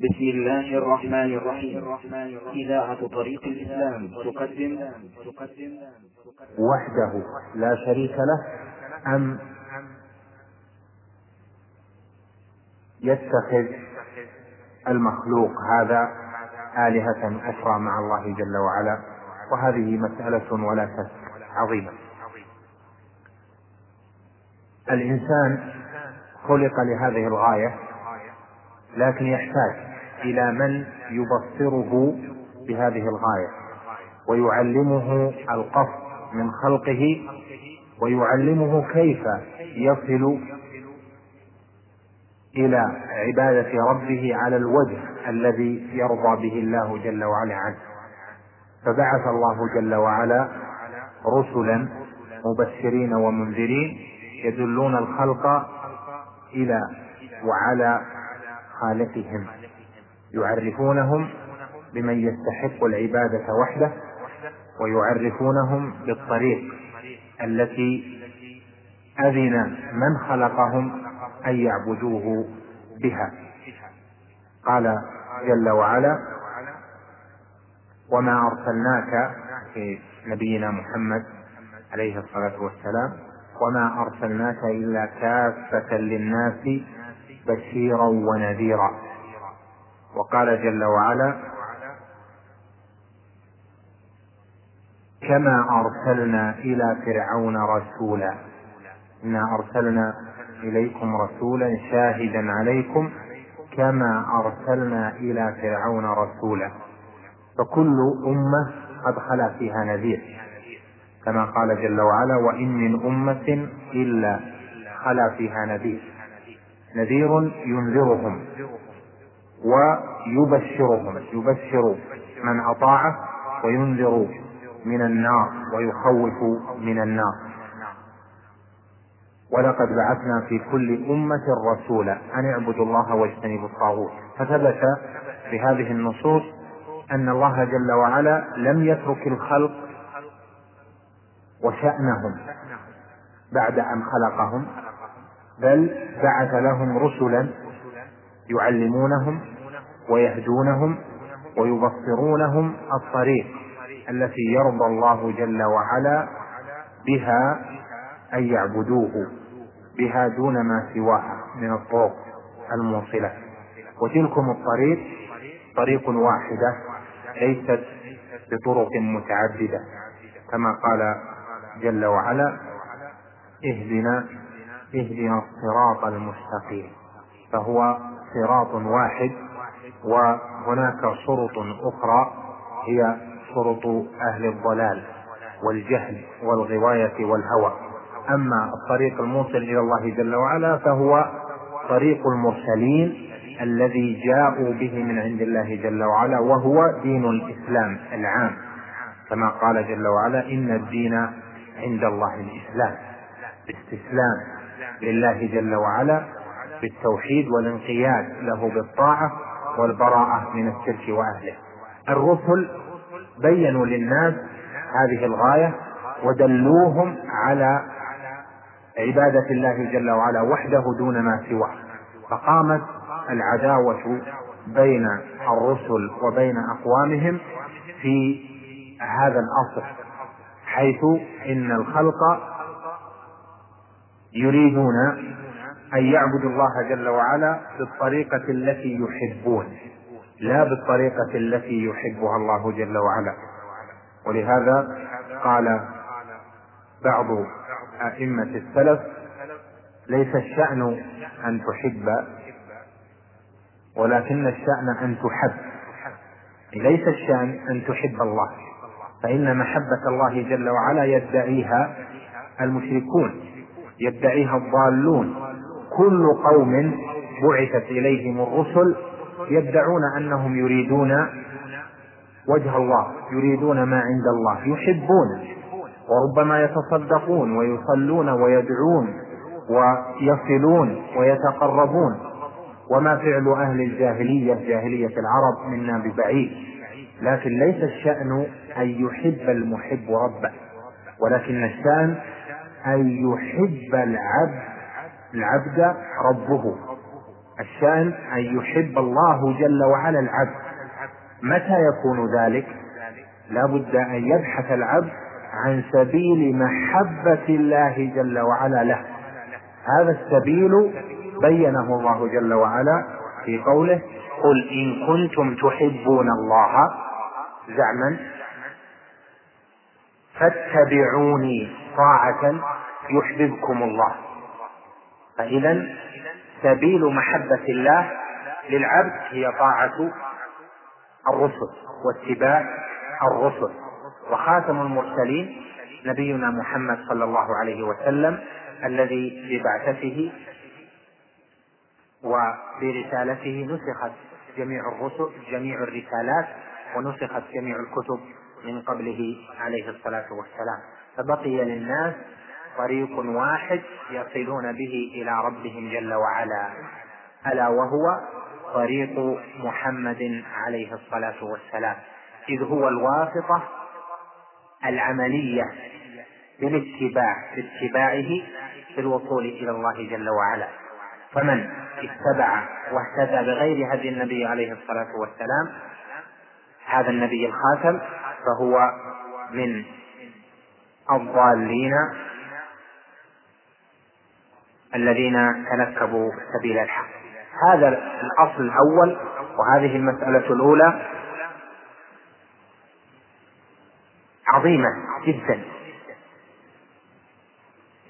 بسم الله الرحمن الرحيم. إذاعة طريق الإسلام تقدم. تقدم وحده لا شريك له أم يتخذ المخلوق هذا آلهة أخرى مع الله جل وعلا؟ وهذه مسألة ولا شك عظيمة. الإنسان خلق لهذه الغاية لكن يحتاج إلى من يبصره بهذه الغاية ويعلمه القصد من خلقه ويعلمه كيف يصل إلى عبادة ربه على الوجه الذي يرضى به الله جل وعلا عنه. فبعث الله جل وعلا رسلا مبشرين ومنذرين يدلون الخلق إلى وعلى خالقهم. يعرفونهم بمن يستحق العبادة وحده ويعرفونهم بالطريق التي أذن من خلقهم أن يعبدوه بها. قال جل وعلا وما أرسلناك في نبينا محمد عليه الصلاة والسلام وما أرسلناك إلا كافة للناس بشيرا ونذيرا. وقال جل وعلا كما أرسلنا إلى فرعون رسولا. إنا أرسلنا إليكم رسولا شاهدا عليكم كما أرسلنا إلى فرعون رسولا. فكل أمة قد فيها نذير. كما قال جل وعلا وإن من أمة إلا خلا فيها نذير. نذير ينذرهم. ويبشرهم يبشر من أطاعه وينذر من النار ويخوف من النار. ولقد بعثنا في كل أمة رسولا أن اعبدوا الله واجتنبوا الطاغوت. فثبت في هذه النصوص أن الله جل وعلا لم يترك الخلق وشأنهم بعد أن خلقهم بل بعث لهم رسلا يعلمونهم ويهدونهم ويبصرونهم الطريق التي يرضى الله جل وعلا بها أن يعبدوه بها دون ما سواها من الطرق الموصلة. وتلكم الطريق طريق واحدة ليست بطرق متعددة كما قال جل وعلا اهدنا اهدنا الصراط المستقيم فهو صراط واحد وهناك شرط أخرى هي شرط أهل الضلال والجهل والغواية والهوى. أما الطريق الموصل إلى الله جل وعلا فهو طريق المرسلين الذي جاءوا به من عند الله جل وعلا وهو دين الإسلام العام. كما قال جل وعلا إن الدين عند الله الإسلام. باستسلام لله جل وعلا بالتوحيد والانقياد له بالطاعة والبراءة من الشرك وأهله. الرسل بينوا للناس هذه الغاية ودلوهم على عبادة الله جل وعلا وحده دون ما سواه. فقامت العداوة بين الرسل وبين أقوامهم في هذا الأصل حيث إن الخلق يريدون أن يعبدوا الله جل وعلا بالطريقة التي يحبون لا بالطريقة التي يحبها الله جل وعلا. ولهذا قال بعض أئمة السلف ليس الشأن أن تحب ولكن الشأن أن تحب. ليس الشأن أن تحب الله فإن محبة الله جل وعلا يدعيها المشركون يدعيها الضالون. كل قوم بعثت إليهم الرسل يدعون أنهم يريدون وجه الله يريدون ما عند الله يحبون وربما يتصدقون ويصلون ويدعون ويصلون ويتقربون. وما فعل أهل الجاهلية جاهلية العرب منا ببعيد. لكن ليس الشأن أن يحب المحب ربه ولكن الشأن أن يحب العبد العبد ربه. الشأن أن يحب الله جل وعلا العبد. متى يكون ذلك؟ لا بد أن يبحث العبد عن سبيل محبة الله جل وعلا له. هذا السبيل بينه الله جل وعلا في قوله قل إن كنتم تحبون الله زعما فاتبعوني طاعة يحببكم الله. فإذا سبيل محبة الله للعبد هي طاعة الرسل واتباع الرسل. وخاتم المرسلين نبينا محمد صلى الله عليه وسلم الذي ببعثته وبرسالته نسخت جميع الرسل جميع الرسالات ونسخت جميع الكتب من قبله عليه الصلاة والسلام. فبقي للناس طريق واحد يصلون به إلى ربهم جل وعلا ألا وهو طريق محمد عليه الصلاة والسلام. إذ هو الواسطة العملية بالاتباع باتباعه في الوصول إلى الله جل وعلا. فمن اتبع واهتدى بغير هدي النبي عليه الصلاة والسلام هذا النبي الخاتم فهو من الضالين الذين تنكبوا سبيل الحق. هذا الأصل الأول وهذه المسألة الأولى عظيمة جدا.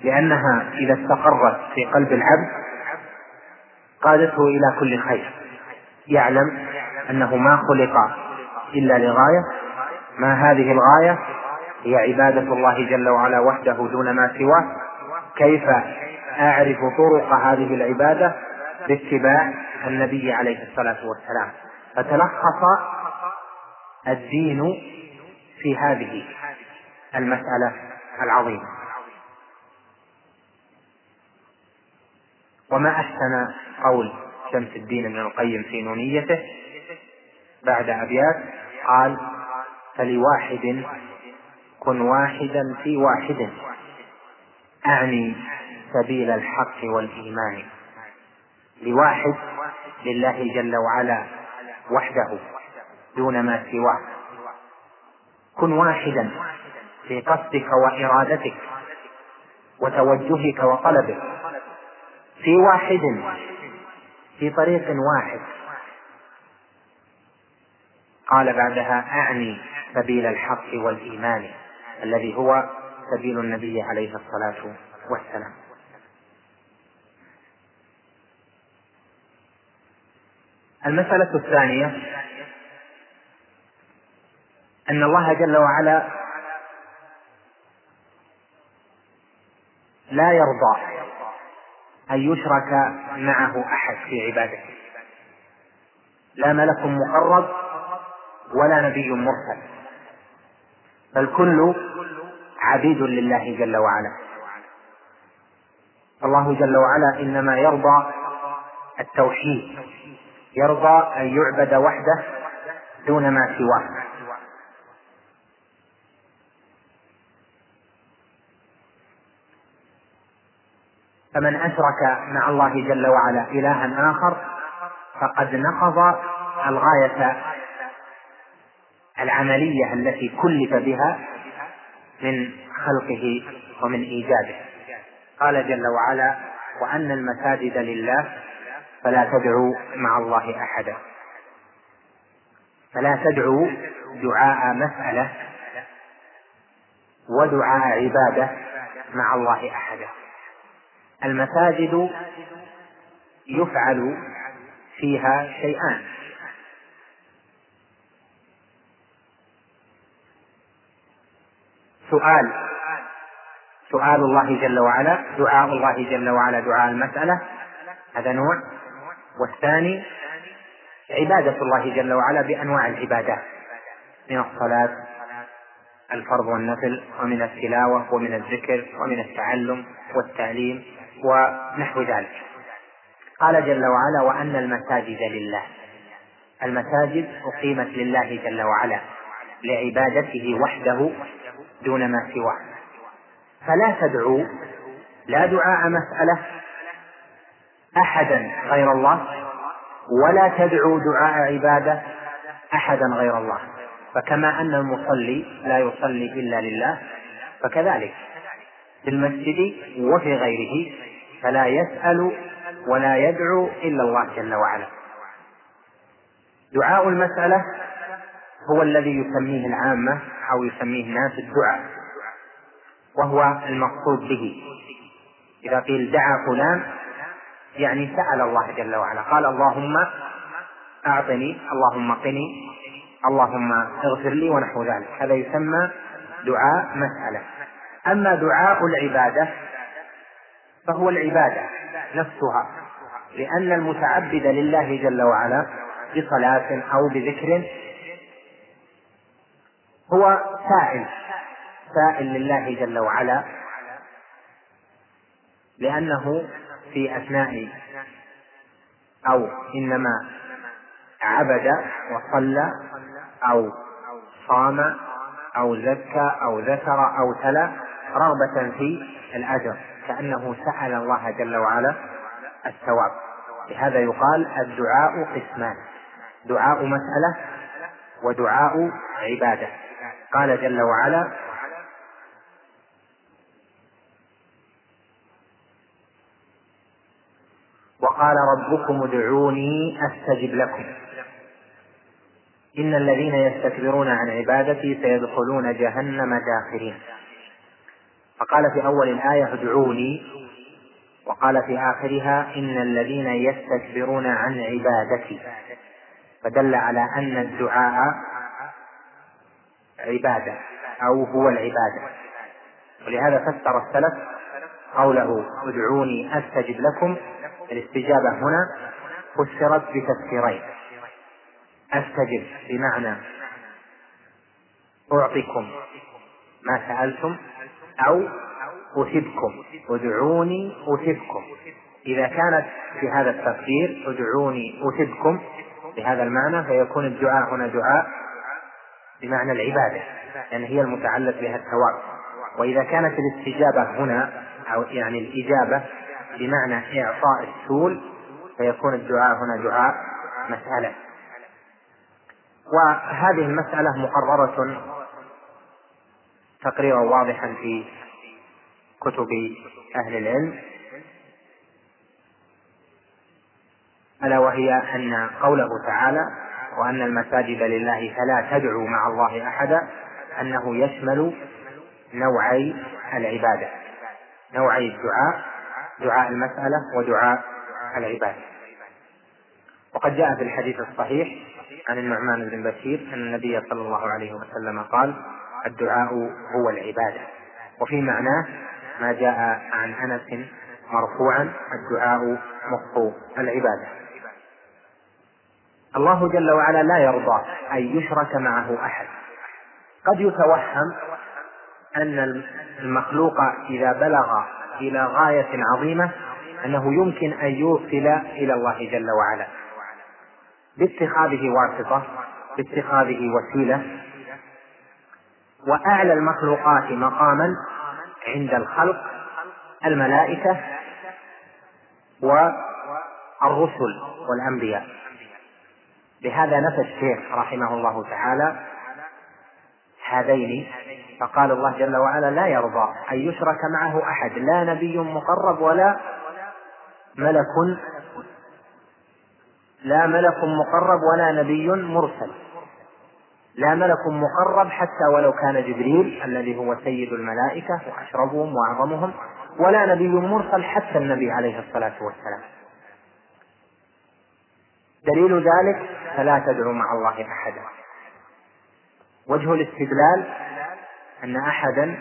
لأنها إذا استقرت في قلب العبد قادته إلى كل خير. يعلم أنه ما خلق إلا لغاية ما هذه الغاية هي عبادة الله جل وعلا وحده دون ما سواه. كيف أعرف طرق هذه العبادة باتباع النبي عليه الصلاة والسلام. فتلخص الدين في هذه المسألة العظيمة. وما أحسن قول شمس الدين ابن القيم في نونيته بعد أبيات؟ قال فلواحد كن واحدا في واحد. أعني سبيل الحق والإيمان. لواحد لله جل وعلا وحده دون ما سواه. كن واحدا في قصدك وإرادتك وتوجهك وطلبك. في واحد في طريق واحد. قال بعدها أعني سبيل الحق والإيمان الذي هو سبيل النبي عليه الصلاة والسلام. المسألة الثانية أن الله جل وعلا لا يرضى أن يشرك معه أحد في عبادته. لا ملك مقرب ولا نبي مرسل. بل كل عبيد لله جل وعلا. الله جل وعلا إنما يرضى التوحيد. يرضى أن يعبد وحده دون ما سواه. فمن أشرك مع الله جل وعلا إلها آخر فقد نقض الغاية العملية التي كلف بها من خلقه ومن إيجاده. قال جل وعلا وأن المساجد لله فلا تدعوا مع الله أحدا. فلا تدعوا دعاء مسألة ودعاء عبادة مع الله أحدا. المساجد يفعل فيها شيئان. سؤال. سؤال الله جل وعلا دعاء الله جل وعلا دعاء المسألة. هذا نوع. والثاني عبادة الله جل وعلا بأنواع العبادات من الصلاة الفرض والنفل ومن التلاوة ومن الذكر ومن التعلم والتعليم ونحو ذلك. قال جل وعلا وأن المساجد لله. المساجد أقيمت لله جل وعلا لعبادته وحده دون ما سواه. فلا تدعوا لا دعاء مسألة أحدا غير الله ولا تدعو دعاء عبادة أحدا غير الله. فكما أن المصلي لا يصلي إلا لله فكذلك في المسجد وفي غيره فلا يسأل ولا يدعو إلا الله جل وعلا. دعاء المسألة هو الذي يسميه العامة أو يسميه الناس الدعاء وهو المقصود به. إذا قيل دعا فلان يعني سأل الله جل وعلا. قال اللهم أعطني اللهم قني اللهم اغفر لي ونحو ذلك. هذا يسمى دعاء مسألة. أما دعاء العبادة فهو العبادة نفسها لأن المتعبد لله جل وعلا بصلاة أو بذكر هو سائل سائل لله جل وعلا لأنه في أثناء أو إنما عبد وصلى أو صام أو زكى أو ذكر أو تلا رغبة في الأجر كأنه سأل الله جل وعلا الثواب. لهذا يقال الدعاء قسمان دعاء مسألة ودعاء عبادة. قال جل وعلا وقال ربكم ادعوني أستجب لكم. إن الذين يستكبرون عن عبادتي سيدخلون جهنم داخرين. فقال في أول الآية ادعوني وقال في آخرها إن الذين يستكبرون عن عبادتي. فدل على أن الدعاء عبادة أو هو العبادة. ولهذا فسر السلف قوله ادعوني أستجب لكم الاستجابة هنا فسرت بتفسيرين أستجب بمعنى أعطيكم ما سألتم أو أثبكم. ادعوني أثبكم. إذا كانت في هذا التفسير ادعوني أثبكم بهذا المعنى فيكون الدعاء هنا دعاء بمعنى العبادة يعني هي المتعلق بها الثواب. وإذا كانت الاستجابة هنا أو يعني الإجابة بمعنى إعطاء السول فيكون الدعاء هنا دعاء مسألة. وهذه المسألة مقررة تقريرا واضحا في كتب أهل العلم. ألا وهي أن قوله تعالى وأن المساجد لله فلا تدعوا مع الله أحدا أنه يشمل نوعي العبادة نوعي الدعاء. دعاء المسألة ودعاء العبادة. وقد جاء في الحديث الصحيح عن النعمان بن بشير أن النبي صلى الله عليه وسلم قال الدعاء هو العبادة وفي معناه ما جاء عن أنس مرفوعا الدعاء مخ العبادة الله جل وعلا لا يرضى أن يشرك معه أحد. قد يتوهم أن المخلوق إذا بلغ إلى غاية عظيمة أنه يمكن أن يوصل إلى الله جل وعلا. باتخاذه واسطة باتخاذه وسيلة وأعلى المخلوقات مقاما عند الخلق الملائكة والرسل والأنبياء. لهذا نفى الشيخ رحمه الله تعالى هذين فقال الله جل وعلا لا يرضى أن يشرك معه أحد. لا نبي مقرب ولا ملك لا ملك مقرب ولا نبي مرسل. لا ملك مقرب حتى ولو كان جبريل الذي هو سيد الملائكة وأشرفهم وأعظمهم ولا نبي مرسل حتى النبي عليه الصلاة والسلام. دليل ذلك فلا تدعو مع الله أحدا. وجه الاستدلال أن أحدا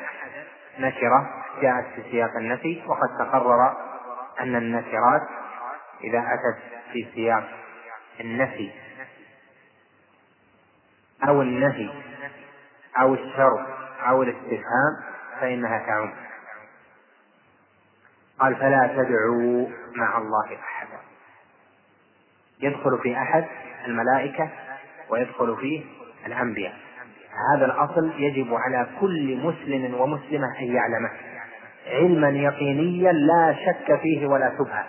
نكرة جاءت في سياق النفي وقد تقرر أن النكرات إذا أتت في سياق النفي أو النهي أو الشر أو الاستفهام فإنها تعم. قال فلا تدعوا مع الله أحدا. يدخل في أحد الملائكة ويدخل فيه الأنبياء. هذا الأصل يجب على كل مسلم ومسلمة أن يعلمه. علما يقينيا لا شك فيه ولا شبهة.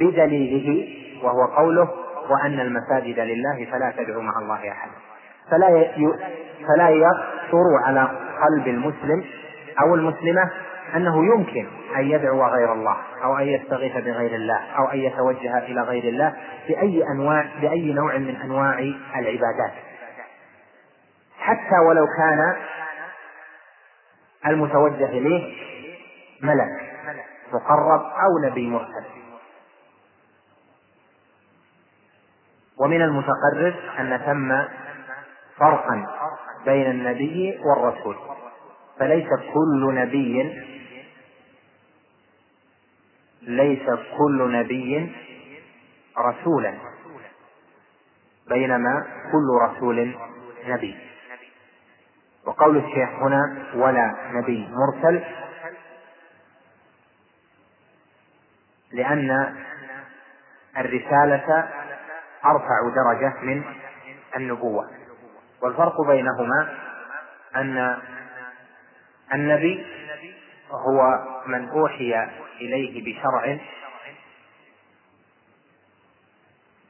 بدليله وهو قوله وأن المساجد لله فلا تدعوا مع الله أحدا فلا. فلا يخطر على قلب المسلم أو المسلمة أنه يمكن أن يدعو غير الله أو أن يستغيث بغير الله أو أن يتوجه إلى غير الله بأي أنواع بأي نوع من أنواع العبادات. حتى ولو كان المتوجه إليه ملك مقرب أو نبي مرسل. ومن المتقرر أن ثم فرقا بين النبي والرسول فليس كل نبي ليس كل نبي رسولا بينما كل رسول نبي. وقول الشيخ هنا ولا نبي مرسل لأن الرسالة أرفع درجة من النبوة. والفرق بينهما أن النبي هو من أوحي إليه بشرع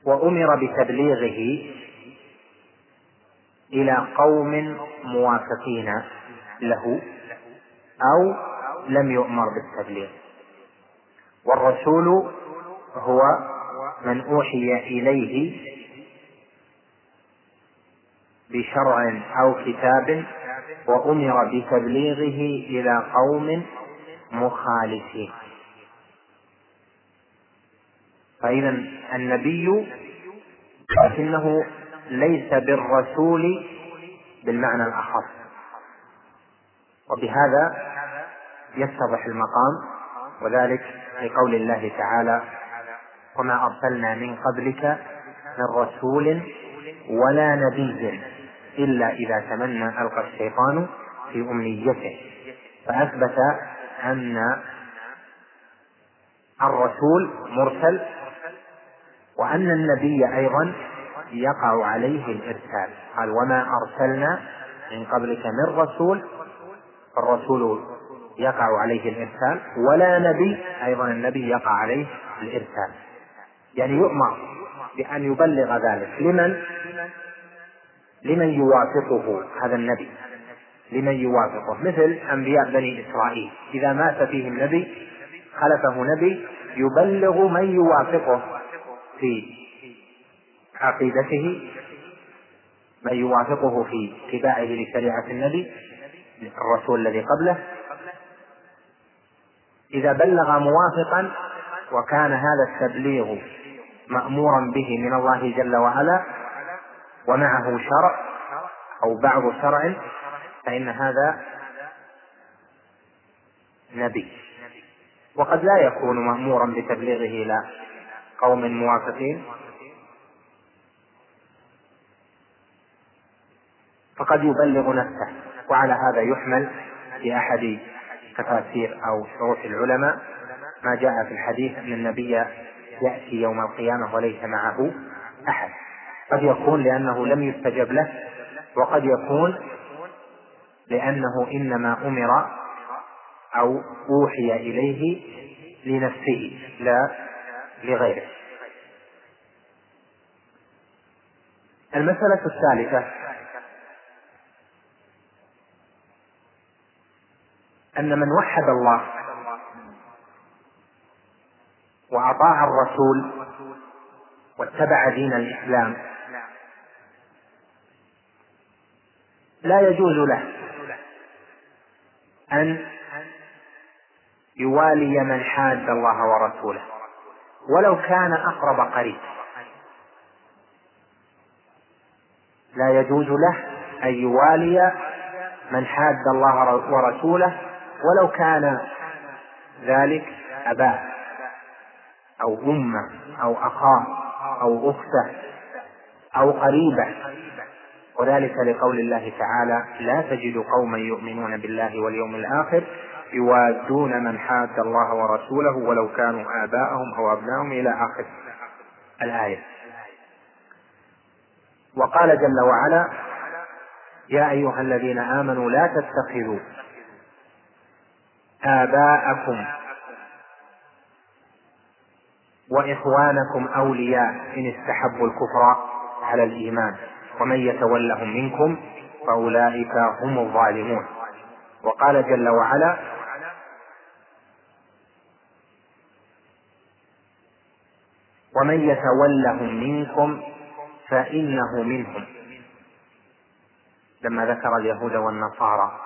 وأمر بتبليغه إلى قوم موافقين له أو لم يؤمر بالتبليغ. والرسول هو من أوحي إليه بشرع أو كتاب وأمر بتبليغه إلى قوم مخالفين. فإذا النبي لكنه ليس بالرسول بالمعنى الأخص وبهذا يتضح المقام وذلك لقول الله تعالى وما أرسلنا من قبلك من رسول ولا نبي إلا إذا تمنى ألقى الشيطان في أمنيته. فأثبت أن الرسول مرسل وأن النبي أيضا يقع عليه الإرسال. قال وما أرسلنا من قبلك من رسول. الرسول يقع عليه الإرسال ولا نبي أيضا النبي يقع عليه الإرسال. يعني يؤمر بأن يبلغ ذلك. لمن؟ لمن يوافقه هذا النبي. لمن يوافقه. مثل أنبياء بني إسرائيل. إذا مات فيهم نبي خلفه نبي يبلغ من يوافقه في عقيدته من يوافقه في اتباعه لشريعة النبي الرسول الذي قبله. إذا بلغ موافقا وكان هذا التبليغ مأمورا به من الله جل وعلا ومعه شرع أو بعض شرع فإن هذا نبي. وقد لا يكون مأمورا بتبليغه إلى قوم موافقين. فقد يبلغ نفسه وعلى هذا يحمل في أحد تفاسير أو شروح العلماء ما جاء في الحديث أن النبي يأتي يوم القيامة وليس معه أحد. قد يكون لأنه لم يستجب له وقد يكون لأنه إنما أمر أو أوحي إليه لنفسه لا لغيره. المسألة الثالثة أن من وحد الله وأطاع الرسول واتبع دين الإسلام لا يجوز له أن يوالي من حاد الله ورسوله ولو كان أقرب قريب. لا يجوز له أن يوالي من حاد الله ورسوله ولو كان ذلك أباه أو أمه أو أخاه أو أخته أو قريبة. وذلك لقول الله تعالى لا تجد قوما يؤمنون بالله واليوم الآخر يوادون من حاد الله ورسوله ولو كانوا آباءهم أو أبناءهم إلى آخر الآية. وقال جل وعلا يا أيها الذين آمنوا لا تتخذوا آباءكم وإخوانكم أولياء إن استحبوا الكفر على الإيمان. ومن يتولهم منكم فأولئك هم الظالمون. وقال جل وعلا ومن يتولهم منكم فإنه منهم. لما ذكر اليهود والنصارى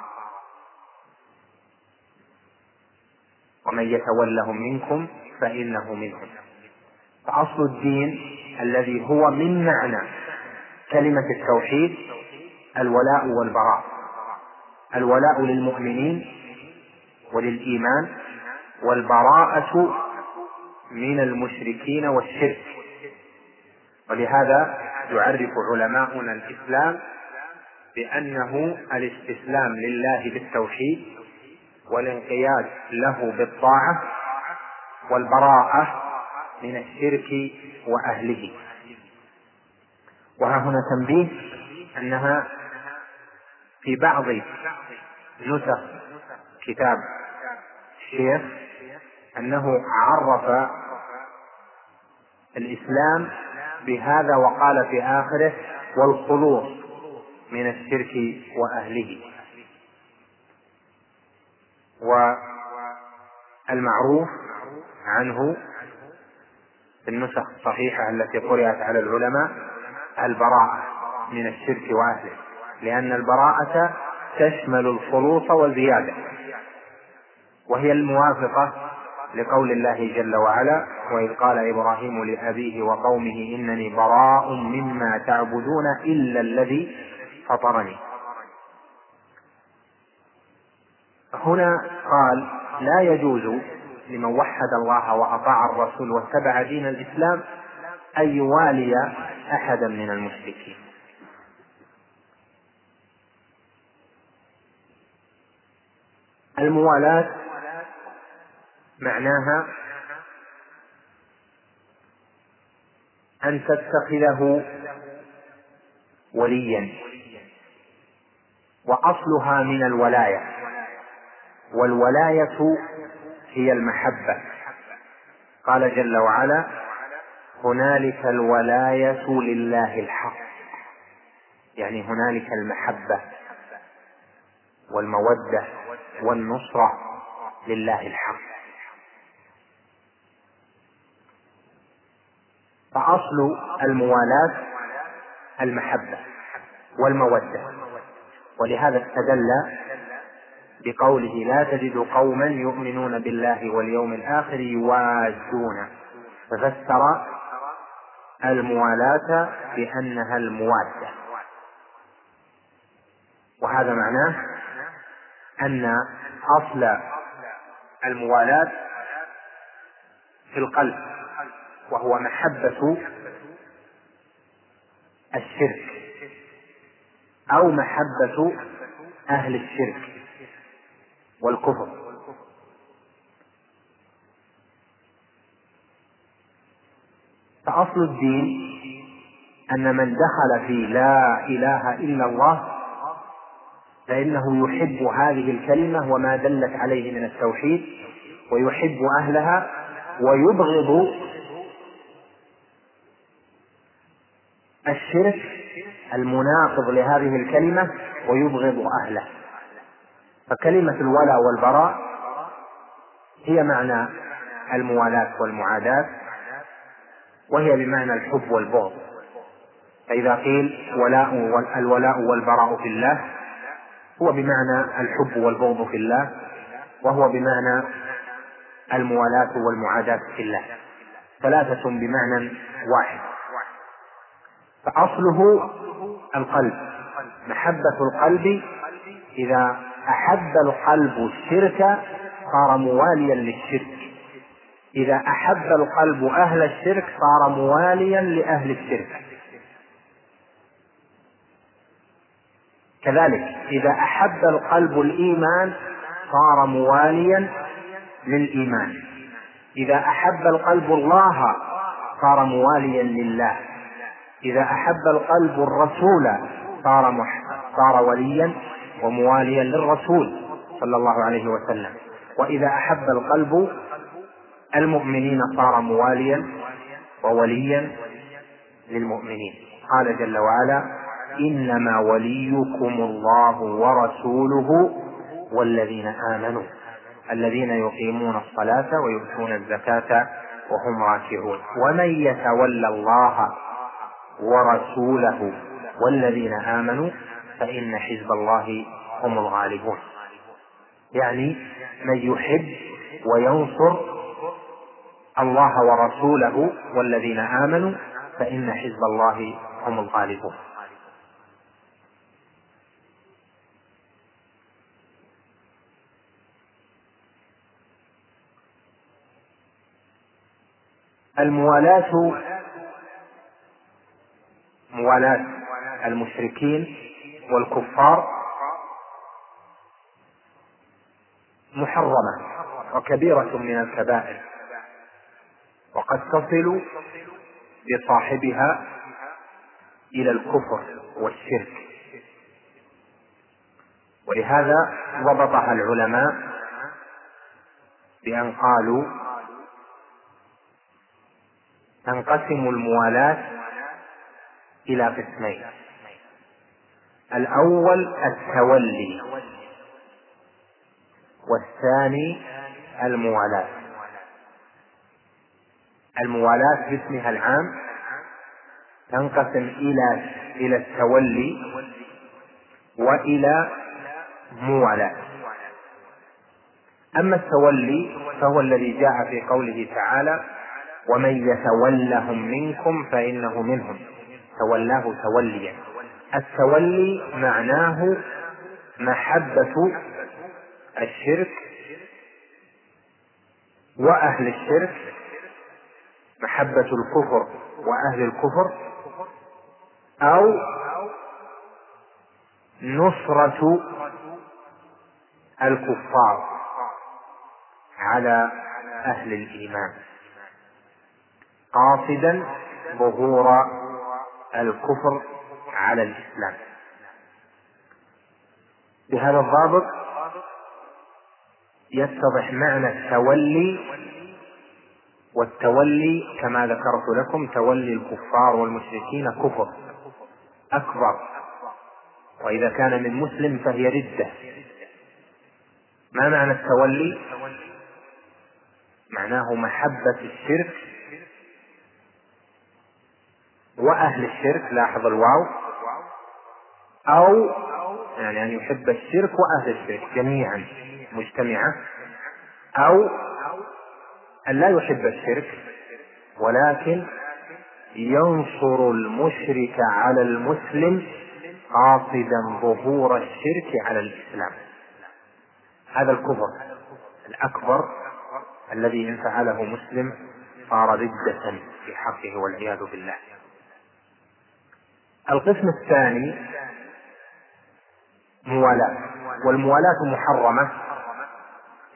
ومن يتولهم منكم فإنه منهم. فأصل الدين الذي هو من معنى كلمة التوحيد الولاء والبراء. الولاء للمؤمنين وللإيمان والبراءة من المشركين والشرك. ولهذا يعرف علماؤنا الإسلام بأنه الاستسلام لله بالتوحيد والانقياد له بالطاعة والبراءة من الشرك وأهله. وها هنا تنبيه أنها في بعض نسخ كتاب الشيخ أنه عرف الإسلام بهذا وقال في آخره والخلوص من الشرك وأهله. والمعروف عنه في النسخ الصحيحة التي قرأت على العلماء البراءة من الشرك وأهله. لأن البراءة تشمل الخلوص والزيادة وهي الموافقة لقول الله جل وعلا وإذ قال إبراهيم لأبيه وقومه إنني براء مما تعبدون إلا الذي فطرني. هنا قال لا يجوز لمن وحد الله وأطاع الرسول واتبع دين الإسلام أن يوالي أحدا من المشركين. الموالاة معناها أن تتخذه وليا وأصلها من الولاية. والولاية هي المحبة. قال جل وعلا هنالك الولاية لله الحق. يعني هنالك المحبة والمودة والنصرة لله الحق. فأصل الموالاة المحبة والمودة. ولهذا استدل بقوله لا تجد قوما يؤمنون بالله واليوم الآخر يوادون ففسر الموالاة بأنها الموادة. وهذا معناه أن أصل الموالاة في القلب وهو محبة الشرك أو محبة أهل الشرك. والكفر. فأصل الدين أن من دخل في لا إله إلا الله فإنه يحب هذه الكلمة وما دلت عليه من التوحيد ويحب أهلها ويبغض الشرك المناقض لهذه الكلمة ويبغض أهله. فكلمة الولاء والبراء هي معنى الموالاة والمعاداة وهي بمعنى الحب والبغض. فإذا قيل ولاء الولاء والبراء في الله هو بمعنى الحب والبغض في الله وهو بمعنى الموالاة والمعاداة في الله. ثلاثة بمعنى واحد. فأصله القلب. محبة القلب إذا أحب القلب الشرك صار مواليا للشرك. إذا أحب القلب أهل الشرك صار مواليا لأهل الشرك. كذلك إذا أحب القلب الإيمان صار مواليا للإيمان. إذا أحب القلب الله صار مواليا لله. إذا أحب القلب الرسول صار صار وليا ومواليا للرسول صلى الله عليه وسلم. وإذا أحب القلب المؤمنين صار مواليا ووليا للمؤمنين. قال جل وعلا إنما وليكم الله ورسوله والذين آمنوا الذين يقيمون الصلاة ويؤتون الزكاة وهم راكعون. ومن يتولى الله ورسوله والذين آمنوا فإن حزب الله هم الغالبون. يعني من يحب وينصر الله ورسوله والذين آمنوا فإن حزب الله هم الغالبون. الموالاة موالاة المشركين والكفار محرمة وكبيرة من الكبائر. وقد تصل بصاحبها إلى الكفر والشرك. ولهذا ضبطها العلماء بأن قالوا تنقسم الموالاة إلى قسمين. الأول التولي والثاني الموالاة. الموالاة باسمها العام تنقسم إلى إلى التولي وإلى موالاة. أما التولي فهو الذي جاء في قوله تعالى ومن يتولهم منكم فإنه منهم. تولاه توليا. التولي معناه محبة الشرك وأهل الشرك محبة الكفر وأهل الكفر أو نصرة الكفار على أهل الإيمان قاصدا ظهور الكفر على الإسلام. بهذا الضابط يتضح معنى التولي والتولي كما ذكرت لكم تولي الكفار والمشركين كفر أكبر. وإذا كان من مسلم فهي ردة. ما معنى التولي؟ معناه محبة الشرك وأهل الشرك لاحظ الواو. أو يعني أن يحب الشرك وأهل الشرك جميعا مجتمعة أو أن لا يحب الشرك ولكن ينصر المشرك على المسلم قاصدا ظهور الشرك على الإسلام. هذا الكفر الأكبر الذي إن فعله مسلم صار ردة في حقه والعياذ بالله. القسم الثاني موالاة. والموالاة محرمة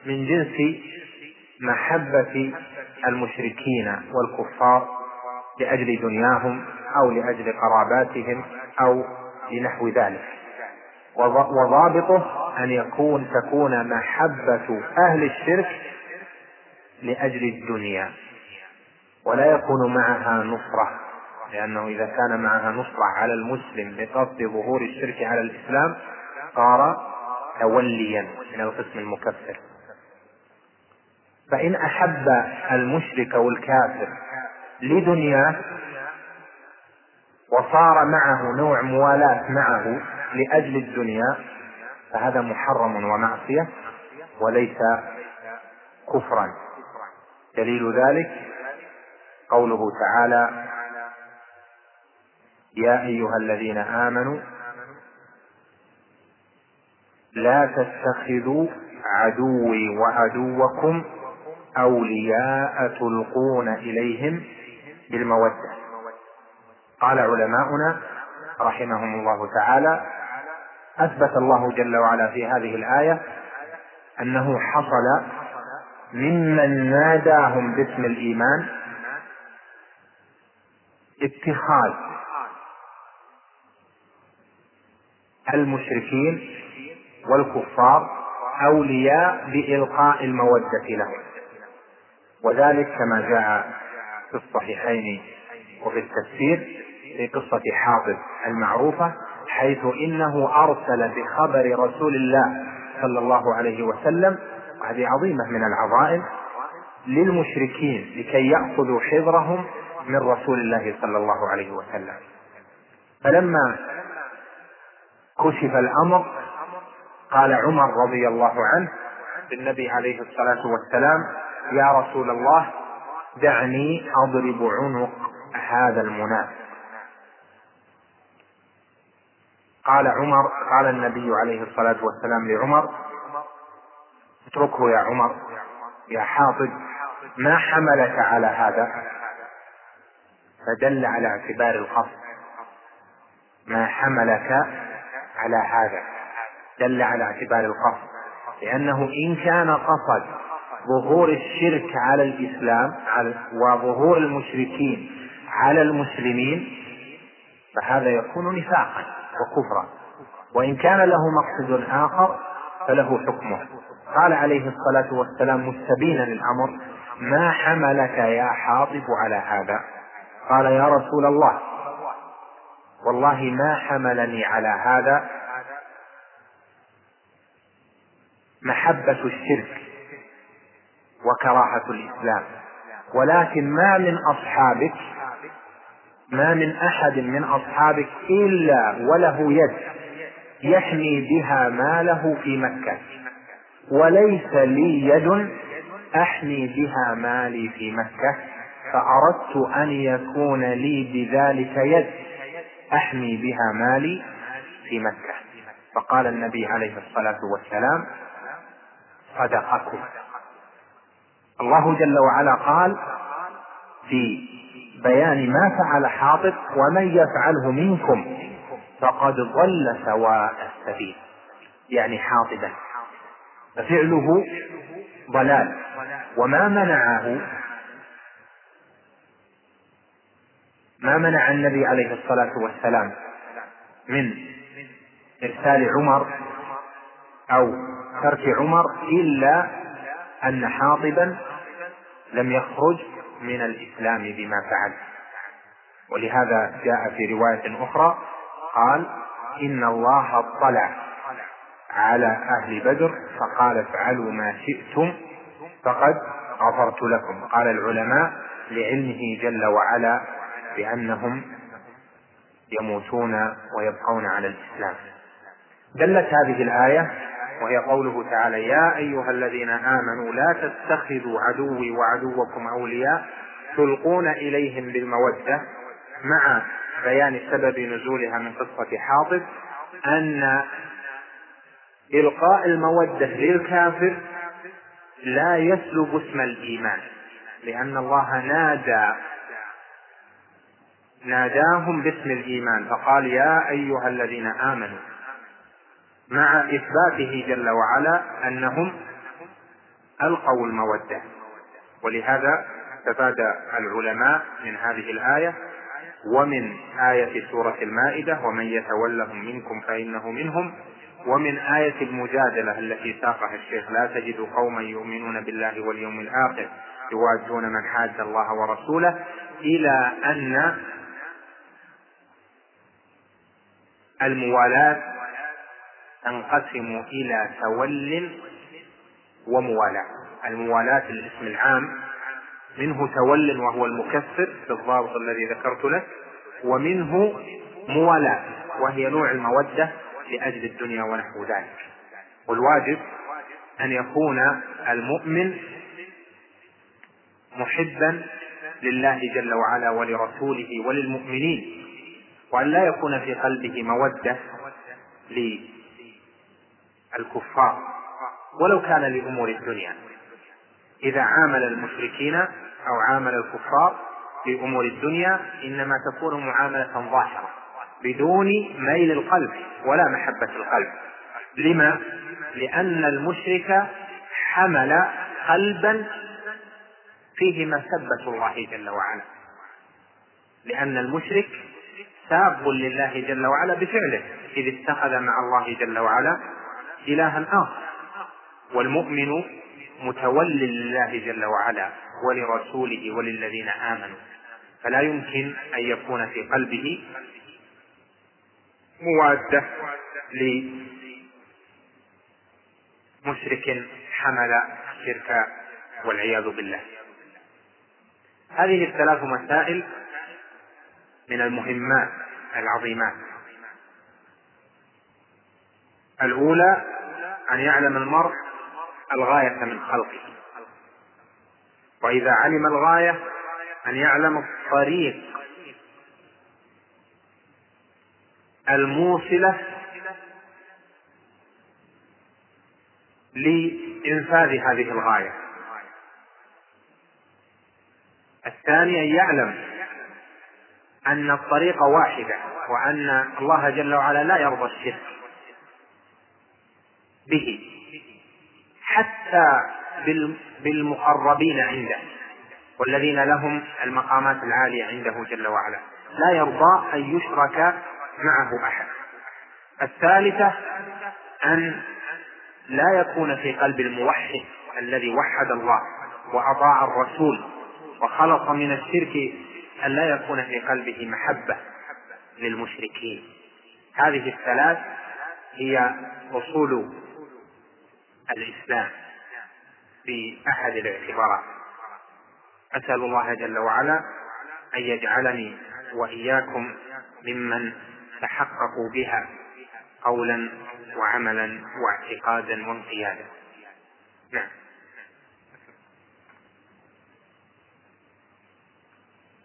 من جنس محبة المشركين والكفار لأجل دنياهم أو لأجل قراباتهم أو لنحو ذلك. وضابطه أن يكون تكون محبة أهل الشرك لأجل الدنيا. ولا يكون معها نصرة لأنه إذا كان معها نصرة على المسلم بقصد ظهور الشرك على الإسلام صار توليا من القسم المكفر. فإن أحب المشرك والكافر لدنياه وصار معه نوع موالاة معه لأجل الدنيا فهذا محرم ومعصية وليس كفرا. دليل ذلك قوله تعالى يا أيها الذين آمنوا لا تتخذوا عدوي وعدوكم أولياء تلقون إليهم بالمودة. قال علماؤنا رحمهم الله تعالى أثبت الله جل وعلا في هذه الآية أنه حصل ممن ناداهم باسم الإيمان اتخاذ المشركين والكفار أولياء بإلقاء المودة لهم. وذلك كما جاء في الصحيحين وفي التفسير في قصة حاطب المعروفة حيث إنه أرسل بخبر رسول الله صلى الله عليه وسلم وهذه عظيمة من العظائم للمشركين لكي يأخذوا حذرهم من رسول الله صلى الله عليه وسلم. فلما كشف الأمر قال عمر رضي الله عنه للنبي عليه الصلاة والسلام يا رسول الله دعني أضرب عنق هذا المنافق قال عمر قال النبي عليه الصلاة والسلام لعمر اتركه يا عمر يا حاطب ما حملك على هذا؟ فدل على اعتبار القصد ما حملك على هذا. دل على اعتبار القصد. لأنه إن كان قصد ظهور الشرك على الإسلام وظهور المشركين على المسلمين فهذا يكون نفاقا وكفرا. وإن كان له مقصد آخر فله حكمه. قال عليه الصلاة والسلام مستبينا الأمر ما حملك يا حاطب على هذا؟ قال يا رسول الله والله ما حملني على هذا محبة الشرك وكراهة الإسلام. ولكن ما من أصحابك ما من أحد من أصحابك إلا وله يد يحمي بها ماله في مكة. وليس لي يد أحمي بها مالي في مكة. فأردت أن يكون لي بذلك يد أحمي بها مالي في مكة. فقال النبي عليه الصلاة والسلام صدقكم الله جل وعلا قال في بيان ما فعل حاطب ومن يفعله منكم فقد ضل سواء السبيل. يعني حاطبا. ففعله ضلال. وما منعه ما منع النبي عليه الصلاة والسلام من إرسال عمر أو ترك عمر إلا أن حاطبا لم يخرج من الإسلام بما فعل. ولهذا جاء في رواية أخرى قال إن الله اطلع على أهل بدر فقال افعلوا ما شئتم فقد غفرت لكم. قال العلماء لعلمه جل وعلا بأنهم يموتون ويبقون على الإسلام. دلت هذه الآية وهي قوله تعالى يا أيها الذين آمنوا لا تتخذوا عدوي وعدوكم أولياء تلقون إليهم بالمودة مع بيان سبب نزولها من قصة حاطب أن إلقاء المودة للكافر لا يسلب اسم الإيمان لأن الله نادى ناداهم باسم الإيمان فقال يا أيها الذين آمنوا مع إثباته جل وعلا أنهم ألقوا المودة. ولهذا استفاد العلماء من هذه الآية ومن آية سورة المائدة ومن يتولهم منكم فإنه منهم ومن آية المجادلة التي ساقها الشيخ لا تجد قوما يؤمنون بالله واليوم الآخر يوادون من حاد الله ورسوله إلى أن الموالاة تنقسم إلى تول وموالاة. الموالاة الاسم العام منه تول وهو المكفر بالضابط الذي ذكرت لك ومنه موالاة وهي نوع المودة لأجل الدنيا ونحو ذلك. والواجب أن يكون المؤمن محبا لله جل وعلا ولرسوله وللمؤمنين وأن لا يكون في قلبه مودة للكفار ولو كان لأمور الدنيا. إذا عامل المشركين أو عامل الكفار لأمور الدنيا إنما تكون معاملة ظاهرة بدون ميل القلب ولا محبة القلب. لما؟ لأن المشرك حمل قلبا فيه مسبة الله جل وعلا. لأن المشرك ساب لله جل وعلا بفعله إذ اتخذ مع الله جل وعلا إلها آخر. والمؤمن متول لله جل وعلا ولرسوله وللذين آمنوا. فلا يمكن أن يكون في قلبه موادة لمشرك حمل الشرك والعياذ بالله. هذه الثلاث مسائل من المهمات العظيمات. الأولى أن يعلم المرء الغاية من خلقه. وإذا علم الغاية أن يعلم الطريق الموصلة لإنفاذ هذه الغاية. الثاني أن يعلم أن الطريق واحدة وأن الله جل وعلا لا يرضى الشرك. به حتى بالمقربين عنده والذين لهم المقامات العالية عنده جل وعلا. لا يرضى أن يشرك معه أحد. الثالثة أن لا يكون في قلب الموحد الذي وحد الله وأطاع الرسول وخلص من الشرك أن لا يكون في قلبه محبة للمشركين. هذه الثلاث هي أصول الإسلام في أحد الاعتبارات. أسأل الله جل وعلا أن يجعلني وإياكم ممن تحققوا بها قولا وعملا واعتقادا وانقيادا. نعم.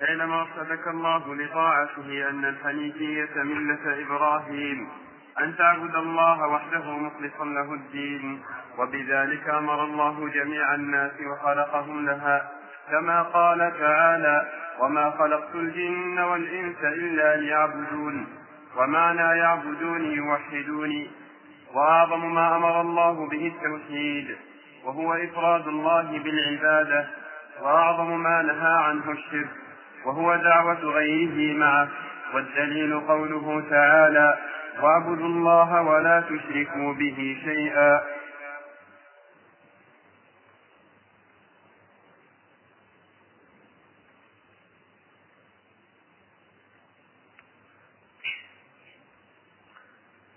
اعلم ارشدك الله لطاعته أن الحنيفية ملة إبراهيم أن تعبد الله وحده مخلصا له الدين وبذلك أمر الله جميع الناس وخلقهم لها. كما قال تعالى وما خلقت الجن والإنس إلا ليعبدون ومعنى يعبدوني يوحدوني. وأعظم ما أمر الله به التوحيد وهو إفراد الله بالعبادة وأعظم ما نهى عنه الشرك وهو دعوة غيره معه والدليل قوله تعالى واعبدوا الله ولا تشركوا به شيئا.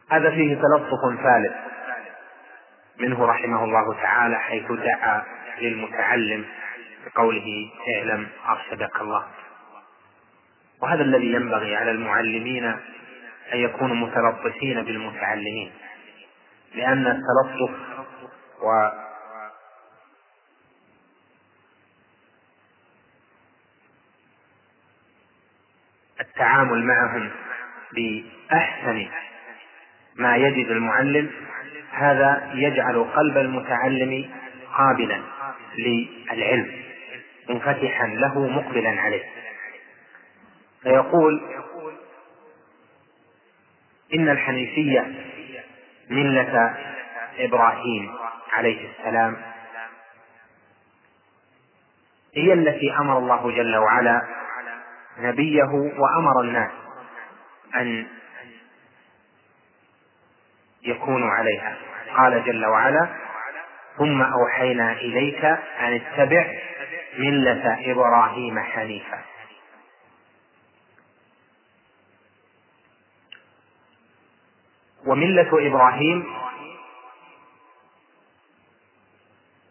هذا فيه تلطف ثالث منه رحمه الله تعالى حيث دعا للمتعلم بقوله اعلم أرشدك الله. وهذا الذي ينبغي على المعلمين أن يكونوا متلطفين بالمتعلمين لأن التلطف و التعامل معهم بأحسن ما يجد المعلم هذا يجعل قلب المتعلم قابلا للعلم منفتحا له مقبلا عليه. فيقول إن الحنيفية ملة إبراهيم عليه السلام. هي التي أمر الله جل وعلا نبيه وأمر الناس أن يكون عليها. قال جل وعلا ثم أوحينا إليك أن اتبع ملة إبراهيم حنيفا. وملة إبراهيم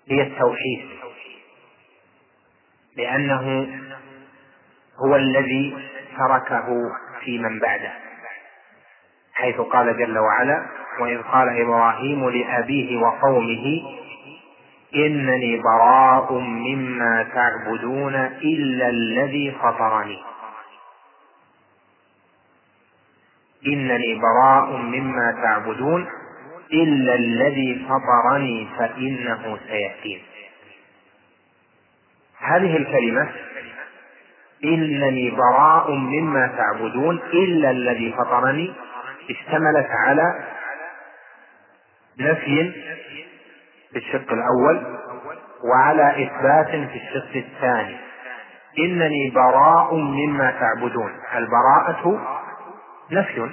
هي التوحيد. لأنه هو الذي تركه في من بعده. حيث قال جل وعلا وإذ قال إبراهيم لأبيه وقومه إنني براء مما تعبدون إلا الذي فطرني. إنني براء مما تعبدون إلا الذي فطرني فإنه سيأتين هذه الكلمة إنني براء مما تعبدون إلا الذي فطرني اشتملت على نفي في الشق الأول وعلى إثبات في الشق الثاني. إنني براء مما تعبدون. البراءة نفي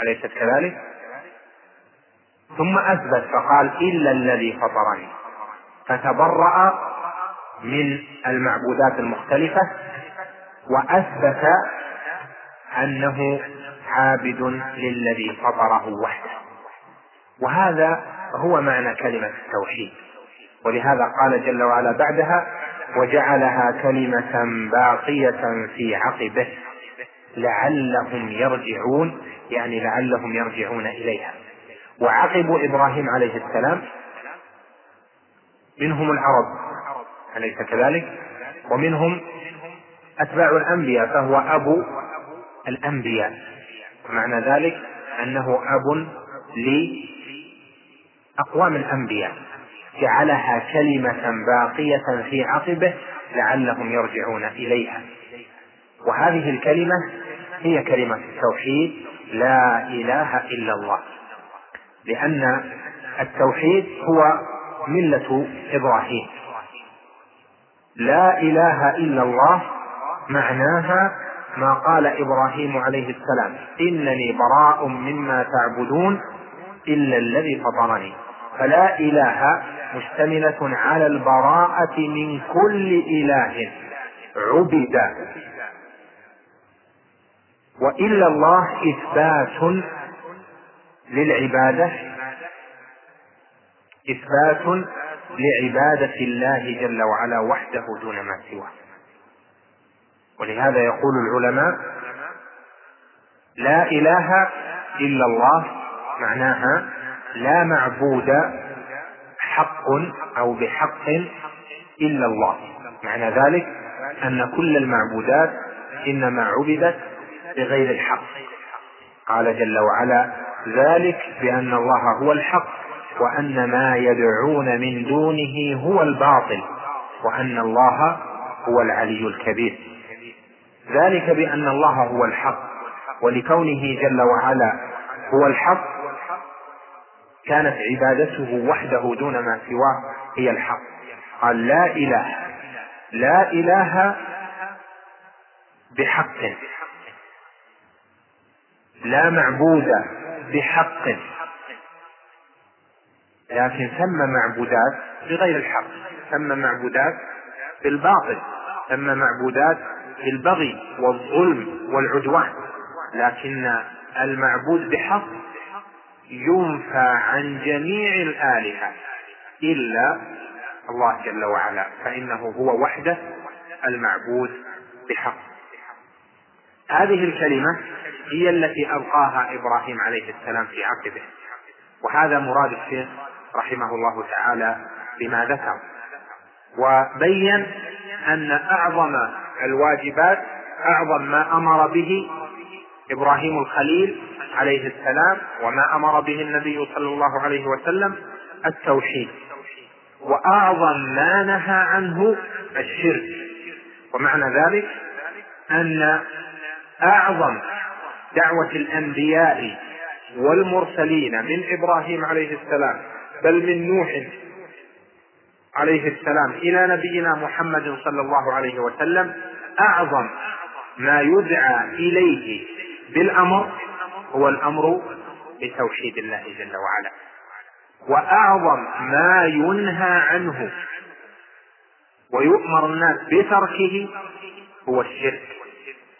أليست كذلك؟ ثم أثبت فقال إلا الذي فطرني. فتبرأ من المعبودات المختلفة وأثبت أنه عابد للذي فطره وحده. وهذا هو معنى كلمة التوحيد. ولهذا قال جل وعلا بعدها وجعلها كلمة باقية في عقبه. لعلهم يرجعون يعني لعلهم يرجعون إليها. وعقب إبراهيم عليه السلام منهم العرب أليس كذلك؟ ومنهم أتباع الأنبياء فهو أبو الأنبياء. ومعنى ذلك أنه أب لأقوام الأنبياء. جعلها كلمة باقية في عقبه لعلهم يرجعون إليها. وهذه الكلمة هي كلمة التوحيد لا إله إلا الله. لأن التوحيد هو ملة إبراهيم. لا إله إلا الله معناها ما قال إبراهيم عليه السلام إنني براء مما تعبدون إلا الذي فطرني. فلا إله مشتملة على البراءة من كل إله. عبد. وإلا الله إثبات للعبادة إثبات لعبادة الله جل وعلا وحده دون ما سواه. ولهذا يقول العلماء لا إله إلا الله معناها لا معبود حق أو بحق إلا الله. معنى ذلك أن كل المعبودات إنما عبدت بغير الحق. قال جل وعلا ذلك بأن الله هو الحق وأن ما يدعون من دونه هو الباطل وأن الله هو العلي الكبير. ذلك بأن الله هو الحق ولكونه جل وعلا هو الحق كانت عبادته وحده دون ما سواه هي الحق. قال لا إله لا إله بحق. لا معبود بحق. لكن ثم معبودات بغير الحق. ثم معبودات بالباطل. ثم معبودات بالبغي والظلم والعدوان. لكن المعبود بحق ينفى عن جميع الآلهة. إلا الله جل وعلا. فإنه هو وحده المعبود بحق. هذه الكلمة هي التي ألقاها إبراهيم عليه السلام في عقبه. وهذا مراد الشيخ رحمه الله تعالى بما ذكر. وبين أن أعظم الواجبات أعظم ما أمر به إبراهيم الخليل عليه السلام وما أمر به النبي صلى الله عليه وسلم التوحيد. وأعظم ما نهى عنه الشرك. ومعنى ذلك أن أعظم دعوة الأنبياء والمرسلين من إبراهيم عليه السلام بل من نوح عليه السلام إلى نبينا محمد صلى الله عليه وسلم. أعظم ما يدعى إليه بالأمر هو الأمر بتوحيد الله جل وعلا. وأعظم ما ينهى عنه ويؤمر الناس بتركه هو الشرك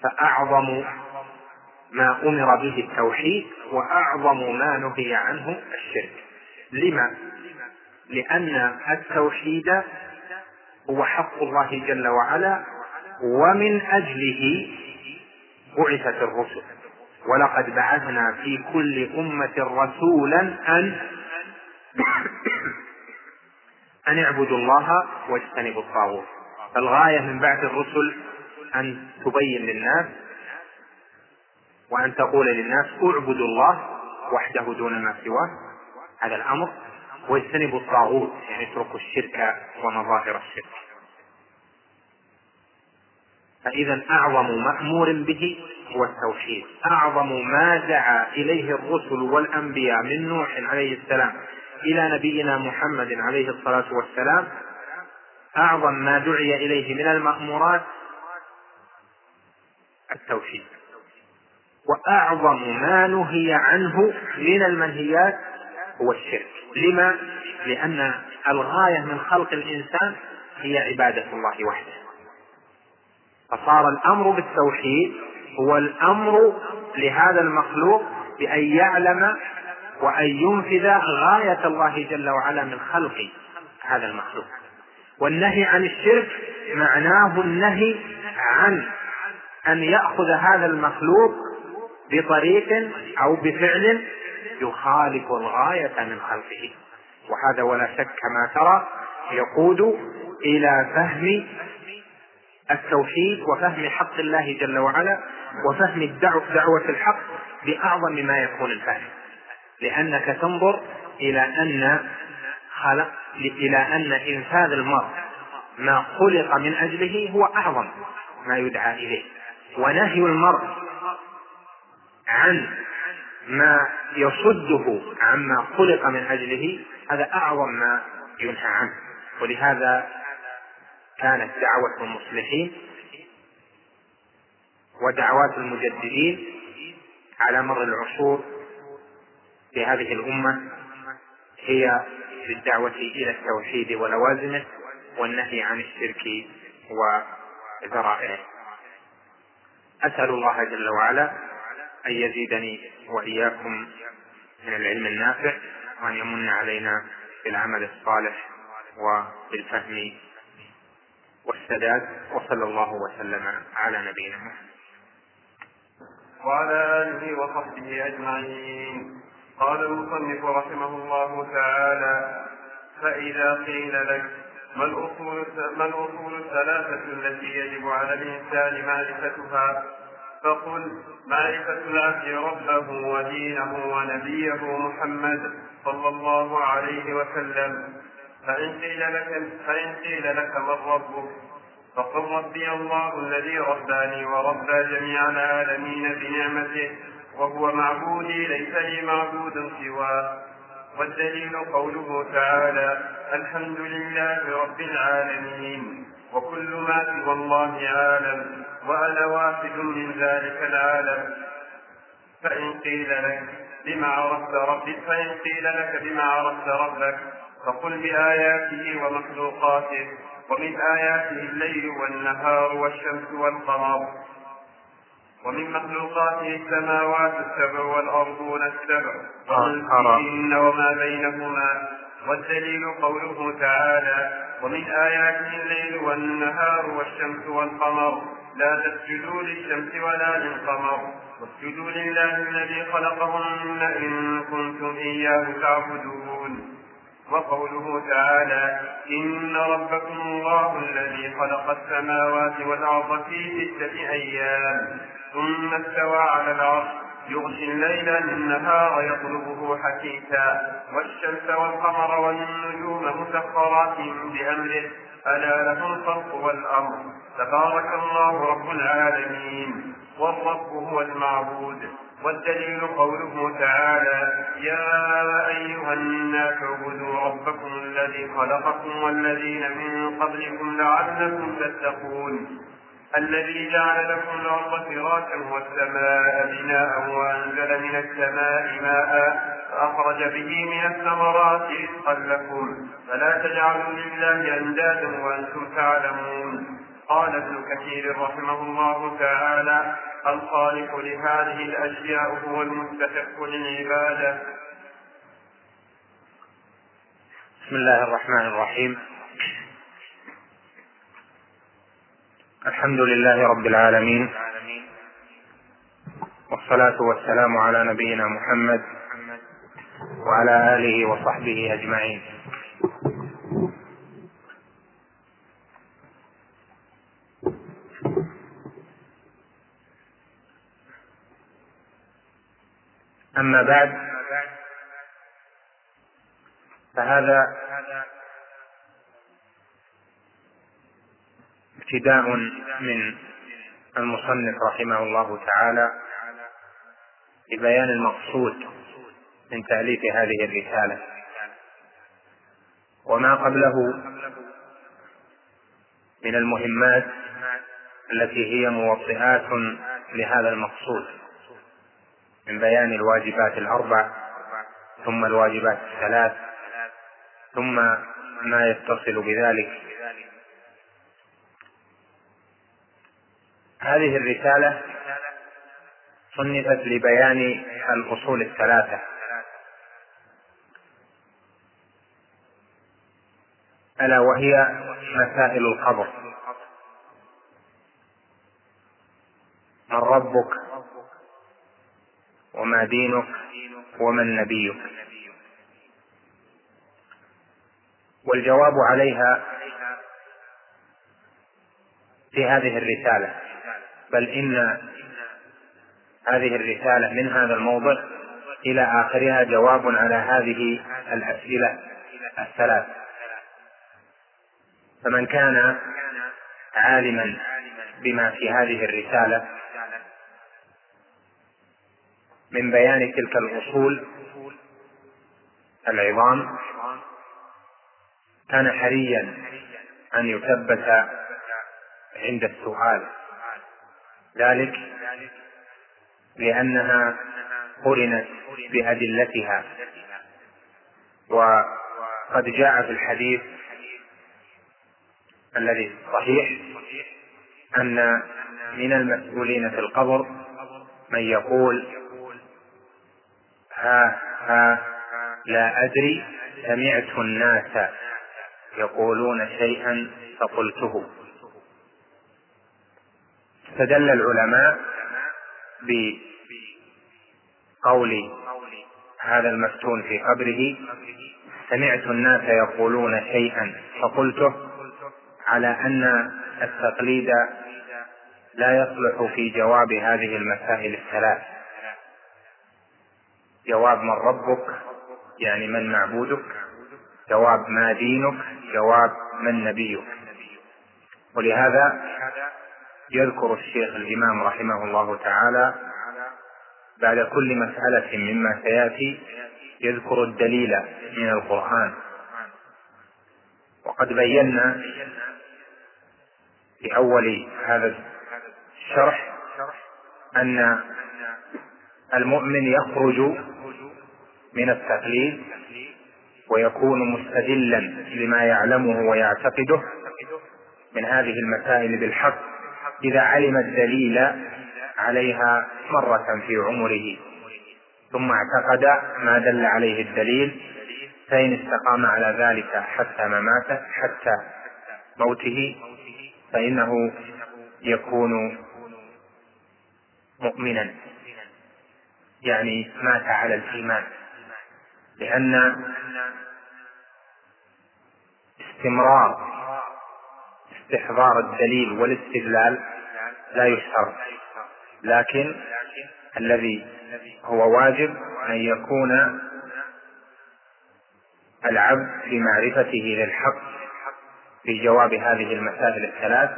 فأعظم ما أمر به التوحيد وأعظم ما نهي عنه الشرك. لما؟ لأن التوحيد هو حق الله جل وعلا ومن أجله بعثت الرسل. ولقد بعثنا في كل أمة رسولا أن أن اعبدوا الله واجتنبوا الطاغوت. فالغاية من بعث الرسل أن تبين للناس وأن تقول للناس اعبدوا الله وحده دون ما سواه. هذا الأمر. واجتنبوا الطاغوت يعني اتركوا الشرك ومظاهر الشرك. فإذا أعظم مأمور به هو التوحيد. أعظم ما دعا إليه الرسل والأنبياء من نوح عليه السلام إلى نبينا محمد عليه الصلاة والسلام أعظم ما دعي إليه من المأمورات التوحيد. وأعظم ما نهي عنه من المنهيات هو الشرك. لما؟ لأن الغاية من خلق الإنسان هي عبادة الله وحده. فصار الأمر بالتوحيد هو الأمر لهذا المخلوق بأن يعلم وأن ينفذ غاية الله جل وعلا من خلق هذا المخلوق. والنهي عن الشرك معناه النهي عن أن يأخذ هذا المخلوق بطريق أو بفعل يخالف الغاية من خلقه. وهذا ولا شك كما ترى يقود إلى فهم التوحيد وفهم حق الله جل وعلا وفهم دعوة الحق بأعظم ما يكون الفهم. لأنك تنظر إلى أن خلق إلى أن إنفاذ المرء ما خلق من أجله هو أعظم ما يدعى إليه. ونهي المرء عن ما يصده عما خلق من أجله هذا أعظم ما ينهى عنه. ولهذا كانت دعوة المصلحين ودعوات المجددين على مر العصور في هذه الأمة هي بالدعوة إلى التوحيد ولوازمه والنهي عن الشرك وذرائعه أسأل الله جل وعلا أن يزيدني وإياكم من العلم النافع وأن يمن علينا بالعمل الصالح وبالفهم والسداد وصلى الله وسلم على نبينا محمد. وعلى آله وصحبه أجمعين. قال المصنف رحمه الله تعالى فإذا قيل لك ما الأصول ما الأصول الثلاثة التي يجب على الإنسان معرفتها فقل معرفة العبد ربه ودينه ونبيه محمد صلى الله عليه وسلم. فإن قيل لك فإن قيل لك من ربك فقل ربي الله الذي رباني وربى جميع العالمين بنعمته وهو معبودي ليس لي معبود سواه. والدليل قوله تعالى الحمد لله رب العالمين. وكل ما سوى الله عالم وأنا واحد من ذلك العالم. فإن قيل لك بما عرفت ربك فإن قيل لك بما عرفت ربك فقل بآياته ومخلوقاته ومن آياته الليل والنهار والشمس والقمر. ومن مخلوقاته السماوات السبع والأرضون السبع. ومن وما بينهما والدليل قوله تعالى ومن آياته الليل والنهار والشمس والقمر لا تسجدوا للشمس ولا للقمر واسجدوا لله الذي خلقهن إن كنتم إياه تعبدون. وقوله تعالى إن ربكم الله الذي خلق السماوات والأرض في ستة أيام ثم استوى على العرش يغشي الليل النهار يطلبه حثيثا والشمس والقمر والنجوم مسخرات بأمره ألا له الخلق والأمر. تبارك الله رب العالمين. والرب هو المعبود. والدليل قوله تعالى يا أيها الناس اعبدوا ربكم الذي خلقكم والذين من قبلكم لعلكم تتقون. الذي جعل لكم الأرض فراشا والسماء بناء وأنزل من السماء ماء فأخرج به من الثمرات رزقا لكم. فلا تجعلوا لله أندادا وأنتم تعلمون. قال ابن كثير رحمه الله تعالى الخالق لهذه الأشياء هو المستحق للعبادة. بسم الله الرحمن الرحيم. الحمد لله رب العالمين والصلاة والسلام على نبينا محمد وعلى آله وصحبه أجمعين. أما بعد فهذا ابتداء من المصنف رحمه الله تعالى لبيان المقصود من تأليف هذه الرسالة. وما قبله من المهمات التي هي موطئات لهذا المقصود من بيان الواجبات الأربع ثم الواجبات الثلاث ثم ما يتصل بذلك هذه الرسالة صنفت لبيان الأصول الثلاثة. ألا وهي مسائل القبر. من ربك وما دينك ومن نبيك. والجواب عليها في هذه الرسالة. بل إن هذه الرسالة من هذا الموضع إلى آخرها جواب على هذه الأسئلة الثلاث. فمن كان عالما بما في هذه الرسالة من بيان تلك الأصول العظام كان حريا أن يثبت عند السؤال. ذلك لأنها قرنت بأدلتها. وقد جاء في الحديث الذي صحيح أن من المسؤولين في القبر من يقول ها ها لا أدري سمعت الناس يقولون شيئا فقلته. استدل العلماء بقول هذا المفتون في قبره سمعت الناس يقولون شيئا فقلته على أن التقليد لا يصلح في جواب هذه المسائل الثلاث. جواب من ربك يعني من معبودك. جواب ما دينك جواب من نبيك. ولهذا يذكر الشيخ الإمام رحمه الله تعالى بعد كل مسألة مما سيأتي يذكر الدليل من القرآن. وقد بينا في أول هذا الشرح أن المؤمن يخرج من التقليد ويكون مستدلا لما يعلمه ويعتقده من هذه المسائل بالحق. إذا علم الدليل عليها مرة في عمره ثم اعتقد ما دل عليه الدليل فإن استقام على ذلك حتى مماته حتى موته فإنه يكون مؤمنا. يعني مات على الإيمان لأن استمرار استحضار الدليل والاستدلال لا يشترط. لكن الذي هو واجب أن يكون العبد في معرفته للحق في جواب هذه المسائل الثلاث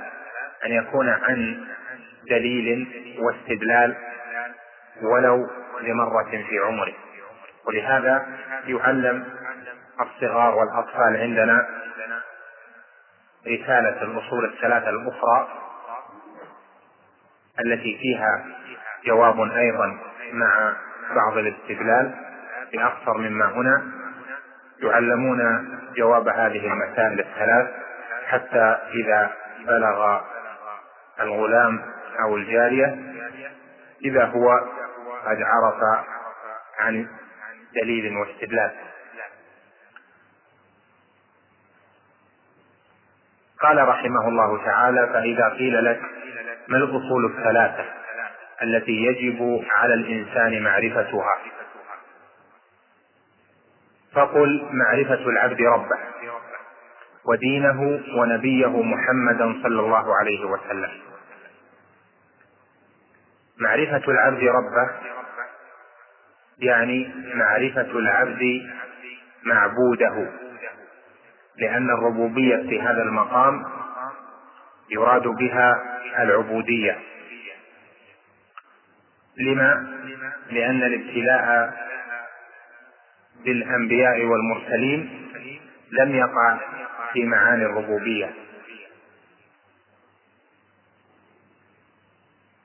أن يكون عن دليل واستدلال ولو لمرة في عمره. ولهذا يعلم الصغار والأطفال عندنا رسالة الأصول الثلاثة الأخرى التي فيها جواب أيضا مع بعض الاستدلال بأكثر مما هنا. يعلمون جواب هذه المسائل الثلاث حتى إذا بلغ الغلام أو الجارية. إذا هو قد عرف عن دليل واستدلال. قال رحمه الله تعالى فإذا قيل لك ما الأصول الثلاثة التي يجب على الإنسان معرفتها؟ فقل معرفة العبد ربه ودينه ونبيه محمدا صلى الله عليه وسلم. معرفة العبد ربه يعني معرفة العبد معبوده لأن الربوبية في هذا المقام يراد بها العبودية لما؟ لأن الابتلاء بالأنبياء والمرسلين لم يقع في معاني الربوبية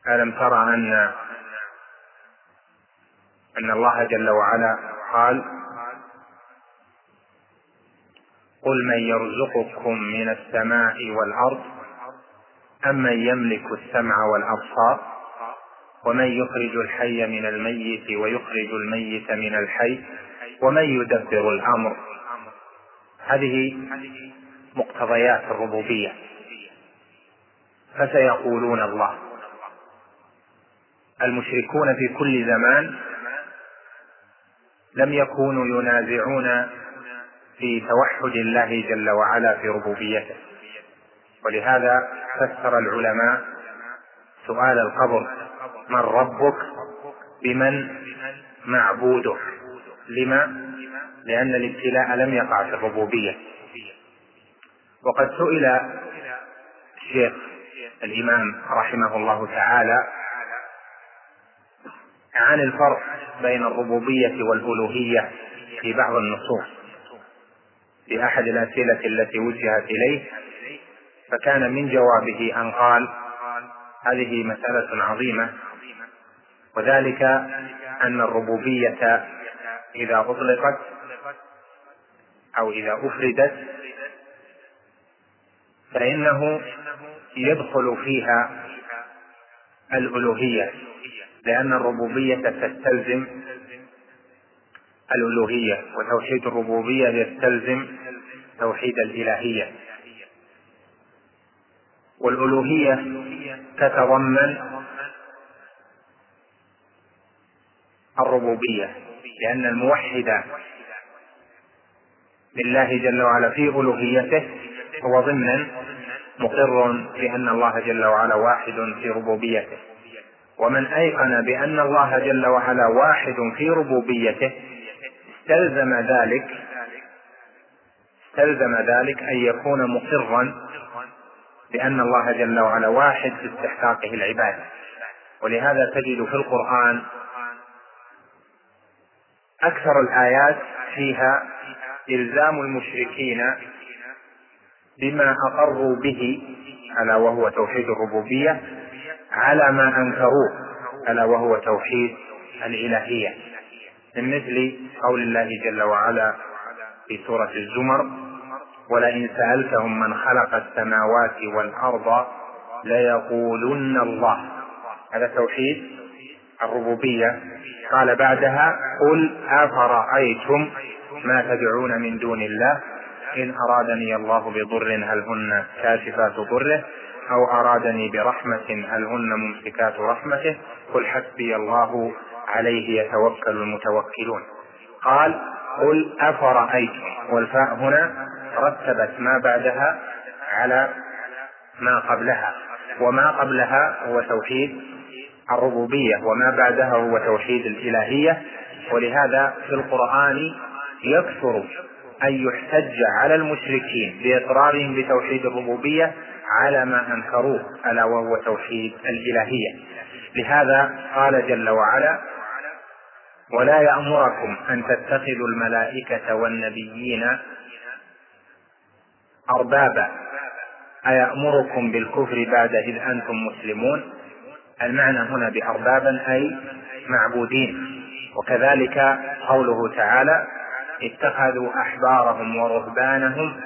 ألم ترى أن أن الله جل وعلا قال قل من يرزقكم من السماء والأرض أمن يملك السمع والأبصار ومن يخرج الحي من الميت ويخرج الميت من الحي ومن يدبر الأمر؟ هذه مقتضيات الربوبية. فسيقولون الله. المشركون في كل زمان لم يكونوا ينازعون في توحد الله جل وعلا في ربوبيته. ولهذا فسر العلماء سؤال القبر من ربك بمن معبودك لما؟ لأن الابتلاء لم يقع في الربوبية. وقد سئل الشيخ الإمام رحمه الله تعالى عن الفرق بين الربوبية والألوهية في بعض النصوص. في أحد الأسئلة التي وجهت إليه فكان من جوابه أن قال هذه مسألة عظيمة وذلك أن الربوبية إذا أطلقت أو إذا أفردت فإنه يدخل فيها الألوهية لأن الربوبية تستلزم الألوهية وتوحيد الربوبية يستلزم توحيد الإلهية. والألوهية تتضمن الربوبية لأن الموحد لله جل وعلا في ألوهيته هو ضمنا مقر بأن الله جل وعلا واحد في ربوبيته. ومن أيقن بأن الله جل وعلا واحد في ربوبيته استلزم ذلك استلزم ذلك أن يكون مقرا بأن الله جل وعلا واحد في استحقاقه العبادة. ولهذا تجد في القرآن أكثر الآيات فيها إلزام المشركين بما أقروا به ألا وهو توحيد الربوبية على ما أنكروه ألا وهو توحيد الإلهية. من مثل قول الله جل وعلا في سورة الزمر ولئن سألتهم من خلق السماوات والأرض ليقولن الله. هذا توحيد الربوبية. قال بعدها قل أفرأيتم ما تدعون من دون الله؟ إن أرادني الله بضر هل هن كاشفات ضره؟ أو أرادني برحمة هل هن ممسكات رحمته؟ قل حسبي الله عليه يتوكل المتوكلون. قال قل أفرأيتم. والفاء هنا رتبت ما بعدها على ما قبلها وما قبلها هو توحيد الربوبية وما بعدها هو توحيد الإلهية. ولهذا في القرآن يكثر أن يحتج على المشركين بإقرارهم بتوحيد الربوبية على ما أنكروه ألا وهو توحيد الإلهية. لهذا قال جل وعلا ولا يأمركم أن تتخذوا الملائكة والنبيين أربابا أيأمركم بالكفر بعد إذ أنتم مسلمون؟ المعنى هنا بأربابا أي معبودين. وكذلك قوله تعالى اتخذوا أحبارهم ورهبانهم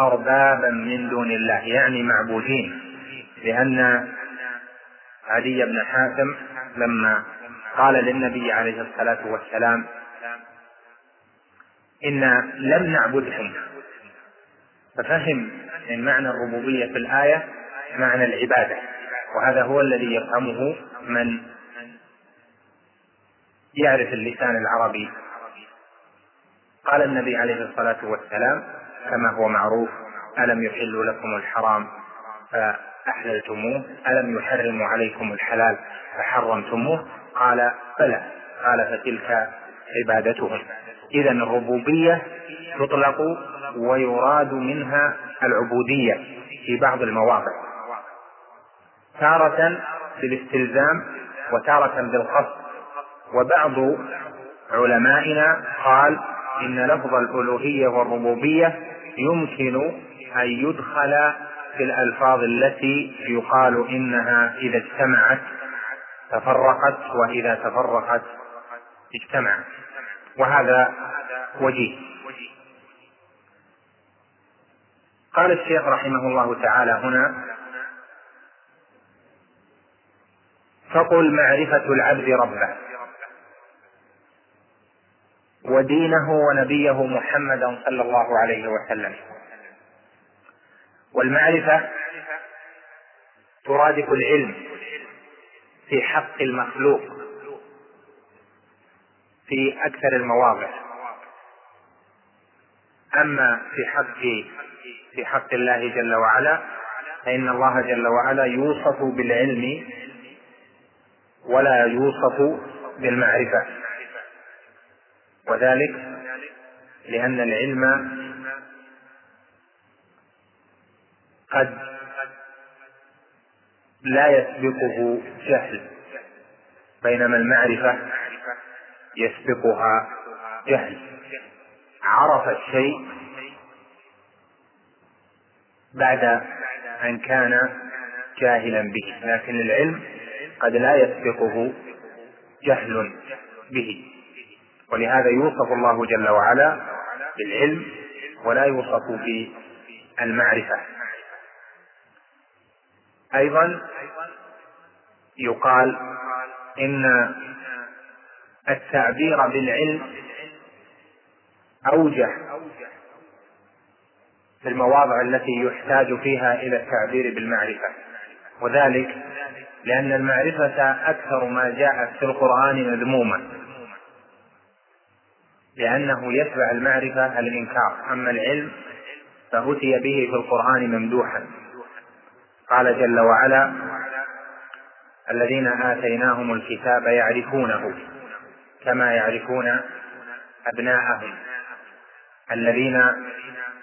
أربابا من دون الله يعني معبودين. لأن عدي بن حاتم لما قال للنبي عليه الصلاة والسلام إنا لم نعبدهم. ففهم من معنى الربوبية في الآية معنى العبادة وهذا هو الذي يفهمه من يعرف اللسان العربي. قال النبي عليه الصلاة والسلام كما هو معروف ألم يحلوا لكم الحرام فأحللتموه ألم يحرموا عليكم الحلال فحرمتموه؟ قال بلى. قال فتلك عبادتهم. إذا الربوبية تطلق ويراد منها العبودية في بعض المواضع. تارة بالاستلزام وتارة بالقصد. وبعض علمائنا قال إن لفظ الألوهية والربوبية يمكن أن يدخل في الألفاظ التي يقال إنها إذا اجتمعت تفرقت وإذا تفرقت اجتمعت. وهذا وجيه. قال الشيخ رحمه الله تعالى هنا فقل معرفة العبد ربه ودينه ونبيه محمدا صلى الله عليه وسلم. والمعرفة ترادف العلم في حق المخلوق في أكثر المواضع. أما في حق في حق الله جل وعلا فإن الله جل وعلا يوصف بالعلم ولا يوصف بالمعرفة. وذلك لأن العلم قد لا يسبقه جهل بينما المعرفة يسبقها جهل. عرف الشيء بعد أن كان جاهلا به لكن العلم قد لا يسبقه جهل به. ولهذا يوصف الله جل وعلا بالعلم ولا يوصف بالمعرفة أيضا يقال إن التعبير بالعلم أوجه في المواضع التي يحتاج فيها إلى التعبير بالمعرفة. وذلك لأن المعرفة أكثر ما جاءت في القرآن مذمومة لأنه يتبع المعرفة الإنكار. أما العلم فأتي به في القرآن ممدوحا. قال جل وعلا الذين آتيناهم الكتاب يعرفونه كما يعرفون أبناءهم. الذين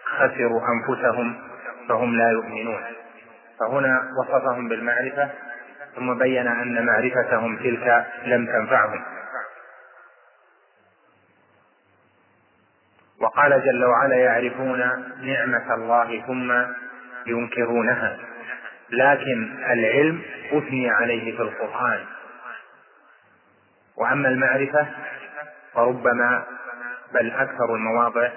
خسروا أنفسهم فهم لا يؤمنون. فهنا وصفهم بالمعرفة ثم بين أن معرفتهم تلك لم تنفعهم. وقال جل وعلا يعرفون نعمة الله ثم ينكرونها. لكن العلم أثني عليه في القرآن. وأما المعرفة فربما بل أكثر المواضع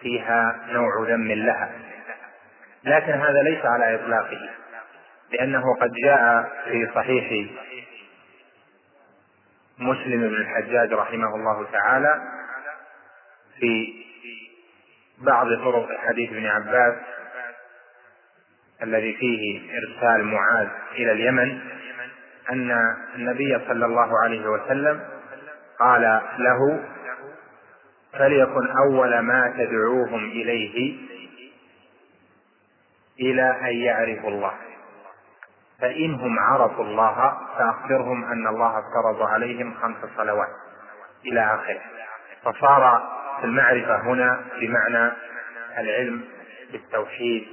فيها نوع ذم لها. لكن هذا ليس على إطلاقه لأنه قد جاء في صحيح مسلم بن الحجاج رحمه الله تعالى في بعض طرق حديث ابن عباس الذي فيه إرسال معاذ إلى اليمن أن النبي صلى الله عليه وسلم قال له فليكن أول ما تدعوهم إليه إلى أن يعرفوا الله. فانهم عرفوا الله فأخبرهم أن الله افترض عليهم خمس صلوات إلى آخره. فصار المعرفة هنا بمعنى العلم بالتوحيد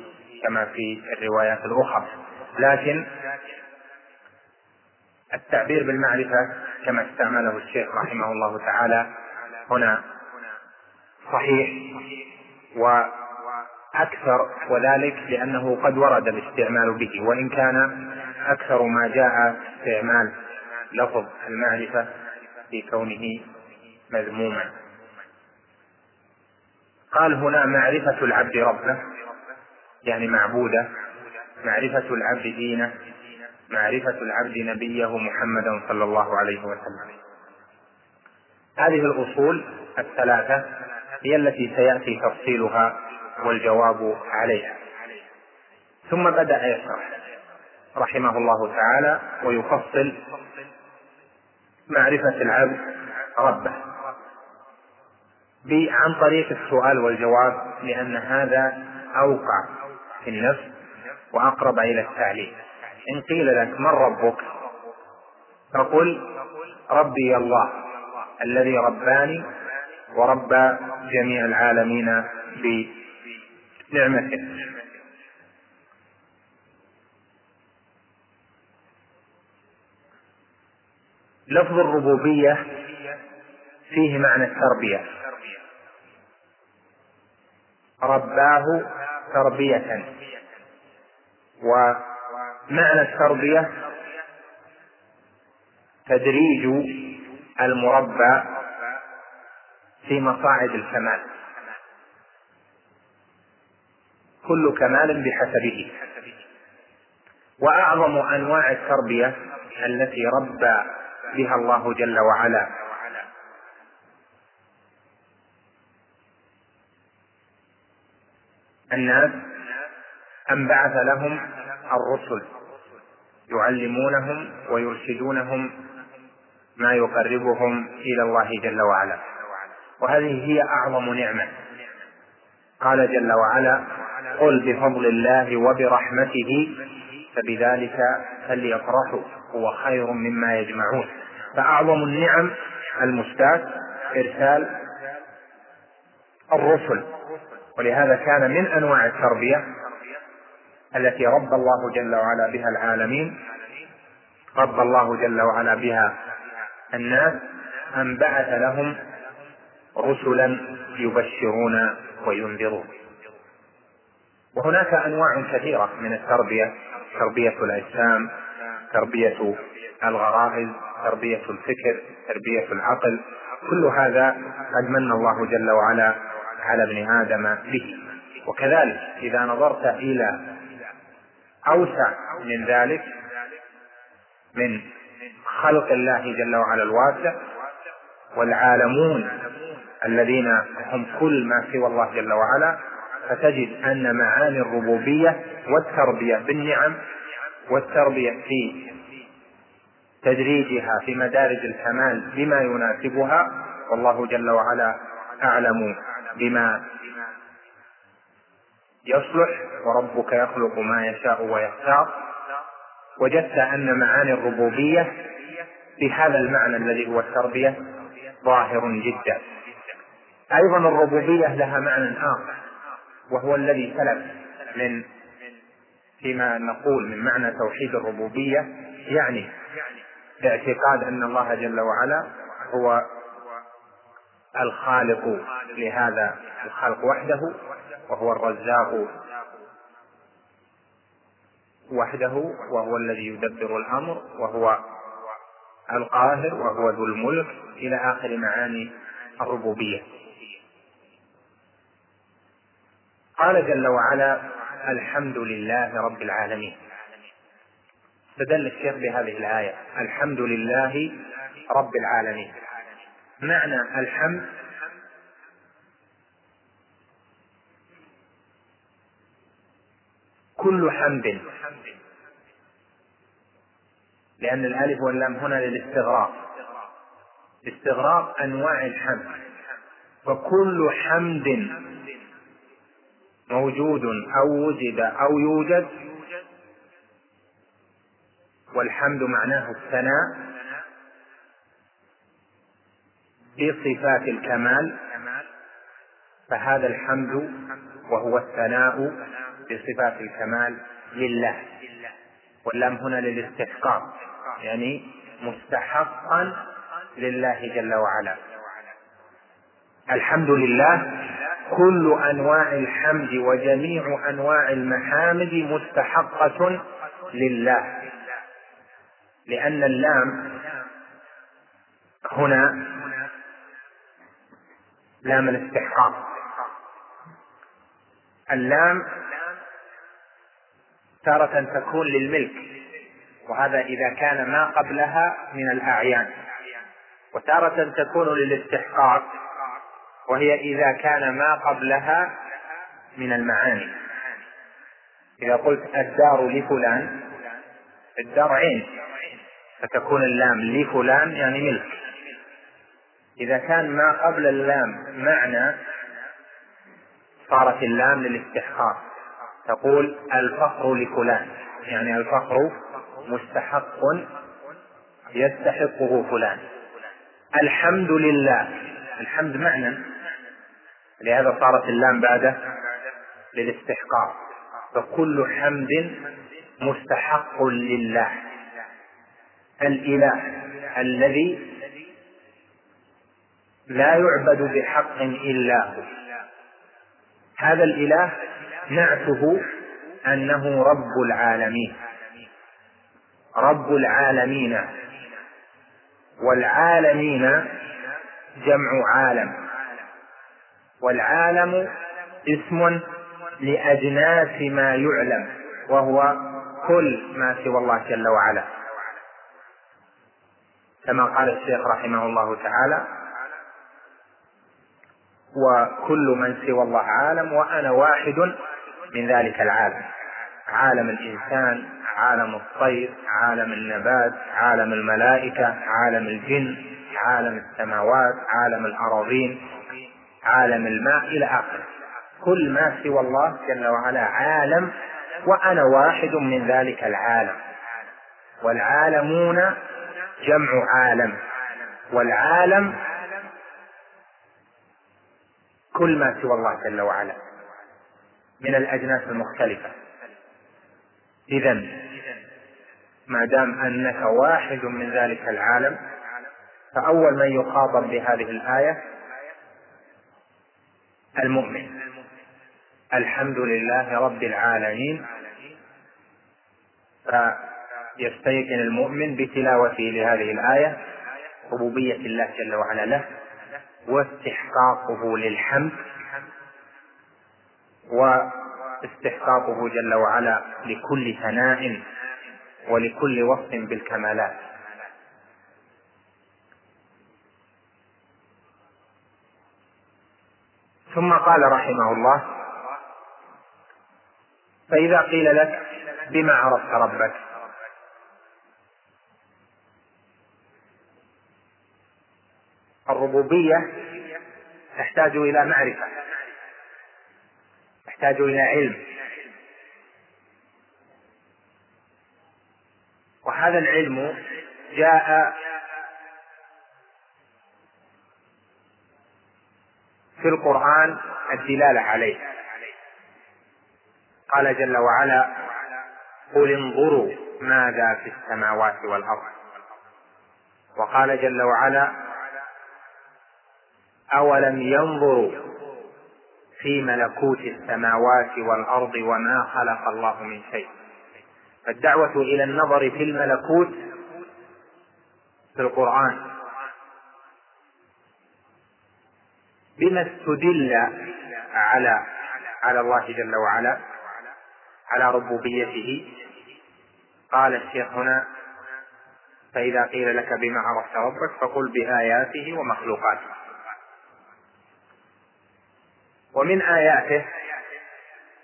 كما في الروايات الأخرى. لكن التعبير بالمعرفة كما استعمله الشيخ رحمه الله تعالى هنا صحيح. وأكثر وذلك لأنه قد ورد الاستعمال به وإن كان أكثر ما جاء استعمال لفظ المعرفة في كونه مذموما. قال هنا معرفة العبد ربه يعني معبوده معرفة العبد دينه معرفة العبد نبيه محمدا صلى الله عليه وسلم. هذه الأصول الثلاثة هي التي سيأتي تفصيلها والجواب عليها. ثم بدأ يشرح رحمه الله تعالى ويفصل معرفة العبد ربه. عن طريق السؤال والجواب لأن هذا أوقع في النفس وأقرب إلى التعليم. إن قيل لك من ربك؟ فقل ربي الله الذي رباني ورب جميع العالمين بنعمته لفظ الربوبية فيه معنى التربية. رباه تربية. ومعنى التربية تدريج المربى في مصاعد الكمال. كل كمال بحسبه. وأعظم أنواع التربية التي ربى بها الله جل وعلا. الناس أن بعث لهم الرسل يعلمونهم ويرشدونهم ما يقربهم إلى الله جل وعلا. وهذه هي أعظم نعمة. قال جل وعلا قل بفضل الله وبرحمته فبذلك فليفرحوا هو خير مما يجمعون. فأعظم النعم المستاة إرسال الرسل. ولهذا كان من أنواع التربية التي رب الله جل وعلا بها العالمين رب الله جل وعلا بها الناس أن بعث لهم رسلا يبشرون وينذرون. وهناك أنواع كثيرة من التربية تربية الأجسام تربية الغرائز تربية الفكر تربية العقل. كل هذا قد من الله جل وعلا على ابن آدم به. وكذلك إذا نظرت إلى أوسع من ذلك من خلق الله جل وعلا الواسع والعالمون الذين هم كل ما سوى الله جل وعلا فتجد أن معاني الربوبية والتربية بالنعم والتربية في تدريجها في مدارج الكمال بما يناسبها والله جل وعلا أعلم بما يصلح وربك يخلق ما يشاء ويختار. وجدت أن معاني الربوبية بهذا المعنى الذي هو التربية ظاهر جدا. أيضا الربوبية لها معنى آخر وهو الذي سلف من فيما نقول من معنى توحيد الربوبية يعني اعتقاد أن الله جل وعلا هو الخالق لهذا الخلق وحده وهو الرزاق وحده وهو الذي يدبر الأمر وهو القاهر وهو ذو الملك إلى آخر معاني الربوبية. قال جل وعلا الحمد لله رب العالمين. استدل الشيخ بهذه الآية الحمد لله رب العالمين. معنى الحمد؟ كل حمد. لأن الألف واللام هنا للاستغراق. استغراق أنواع الحمد. فكل حمد موجود أو وجد أو يوجد. والحمد معناه الثناء بصفات الكمال. فهذا الحمد وهو الثناء بصفات الكمال لله. واللام هنا للاستحقاق يعني مستحقا لله جل وعلا. الحمد لله كل أنواع الحمد وجميع أنواع المحامد مستحقة لله. لأن اللام هنا لام الاستحقاق. اللام تارة تكون للملك وهذا إذا كان ما قبلها من الأعيان. وتارة تكون للاستحقاق. وهي إذا كان ما قبلها من المعاني. إذا قلت الدار لفلان الدار عين فتكون اللام لفلان يعني ملك. إذا كان ما قبل اللام معنى صارت اللام للاستحقاق. تقول الفخر لفلان يعني الفخر مستحق يستحقه فلان. الحمد لله. الحمد معنى. لهذا صارت اللام بعده للاستحقاق. فكل حمد مستحق لله. الإله الذي لا يعبد بحق إلا هو. هذا الإله نعته أنه رب العالمين. رب العالمين. والعالمين جمع عالم. والعالم اسم لأجناس ما يعلم وهو كل ما سوى الله جل وعلا. كما قال الشيخ رحمه الله تعالى وكل من سوى الله عالم وأنا واحد من ذلك العالم. عالم الإنسان عالم الطير عالم النبات عالم الملائكة عالم الجن عالم السماوات عالم الأراضين. عالم الماء إلى آخره. كل ما سوى الله جل وعلا عالم وأنا واحد من ذلك العالم. والعالمون جمع عالم. والعالم كل ما سوى الله جل وعلا. من الأجناس المختلفة. إذا ما دام أنك واحد من ذلك العالم فأول من يخاطب بهذه الآية المؤمن. الحمد لله رب العالمين. فيستيقن المؤمن بتلاوته لهذه الآية ربوبية الله جل وعلا له واستحقاقه للحمد واستحقاقه جل وعلا لكل ثناء ولكل وصف بالكمالات. ثم قال رحمه الله فإذا قيل لك بما عرفت ربك. الربوبية تحتاج إلى معرفة تحتاج إلى علم. وهذا العلم جاء في القرآن الدلالة عليه. قال جل وعلا قل انظروا ماذا في السماوات والأرض. وقال جل وعلا أولم ينظروا في ملكوت السماوات والأرض وما خلق الله من شيء؟ فالدعوة إلى النظر في الملكوت في القرآن. بما استدل على على الله جل وعلا على ربوبيته. قال الشيخ هنا فإذا قيل لك بما عرفت ربك فقل بآياته ومخلوقاته. ومن آياته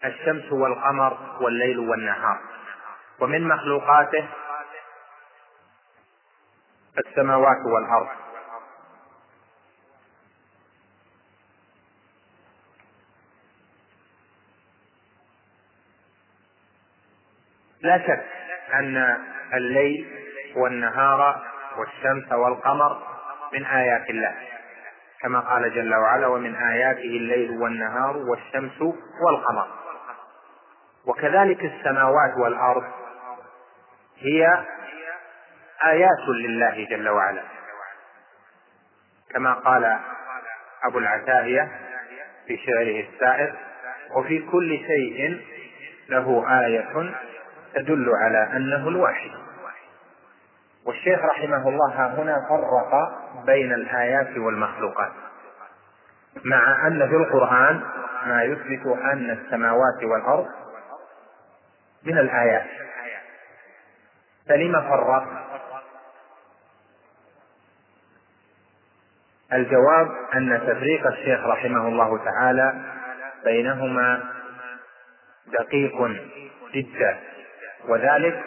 الشمس والقمر والليل والنهار. ومن مخلوقاته السماوات والأرض. لا شك أن الليل والنهار والشمس والقمر من آيات الله. كما قال جل وعلا ومن آياته الليل والنهار والشمس والقمر وكذلك السماوات والأرض هي آيات لله جل وعلا. كما قال أبو العتاهية في شعره السائر وفي كل شيء له آية تدل على أنه الواحد. والشيخ رحمه الله هنا فرق بين الآيات والمخلوقات مع أن في القرآن ما يثبت أن السماوات والأرض من الآيات. فلم فرق؟ الجواب أن تفريق الشيخ رحمه الله تعالى بينهما دقيق جدا. وذلك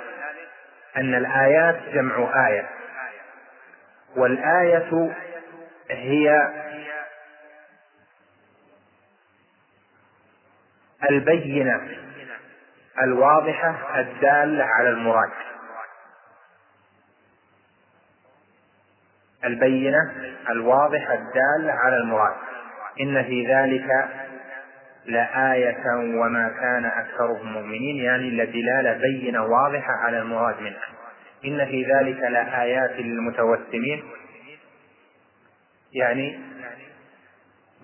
أن الآيات جمع آية. والآية هي البينة الواضحة الدالة على المراد. البينة الواضحة الدالة على المراد. إن في ذلك لآية وما كان أكثرهم مؤمنين يعني الدلالة بينة واضحة على المراد منها. إن في ذلك لآيات للمتوسمين. يعني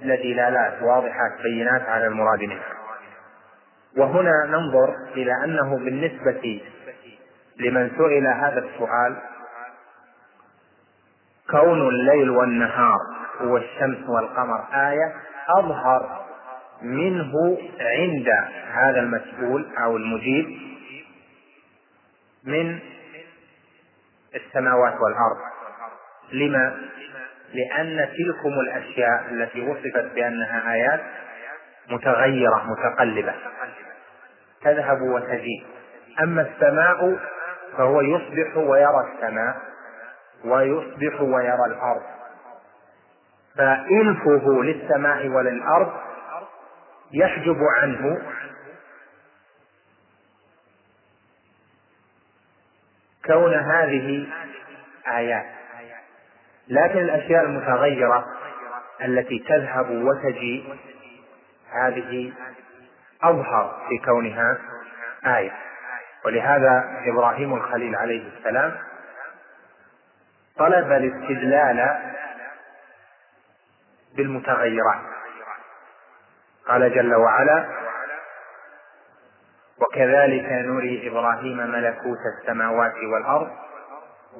لدلالات واضحات بينات على المراد منها. وهنا ننظر إلى أنه بالنسبة لمن سئل هذا السؤال كون الليل والنهار والشمس والقمر آية أظهر منه عند هذا المسؤول أو المجيب من السماوات والأرض. لما؟ لأن تلكم الأشياء التي وصفت بأنها آيات متغيرة متقلبة. تذهب وتجيء. أما السماء فهو يصبح ويرى السماء ويصبح ويرى الأرض. فإلفه للسماء وللأرض يحجب عنه. كون هذه آيات. لكن الأشياء المتغيرة التي تذهب وتجيء هذه أظهر في كونها آية. ولهذا إبراهيم الخليل عليه السلام طلب الاستدلال بالمتغيرات. قال جل وعلا وكذلك نري إبراهيم ملكوت السماوات والأرض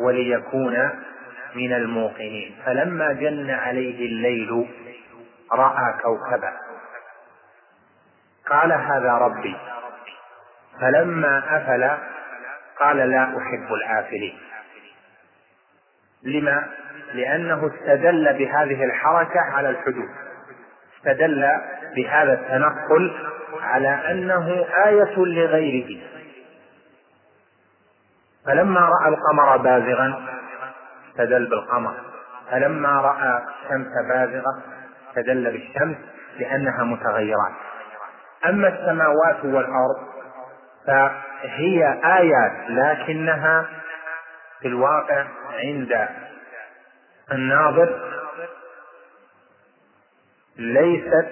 وليكون من الموقنين. فلما جن عليه الليل رأى كوكبا. قال هذا ربي. فلما أفل قال لا أحب الآفلين. لما؟ لأنه استدل بهذه الحركة على الحدود. استدل بهذا التنقل على أنه آية لغيره. فلما رأى القمر بازغا استدل بالقمر. فلما رأى الشمس بازغه استدل بالشمس لأنها متغيرات. أما السماوات والأرض فهي آيات لكنها في الواقع عند الناظر ليست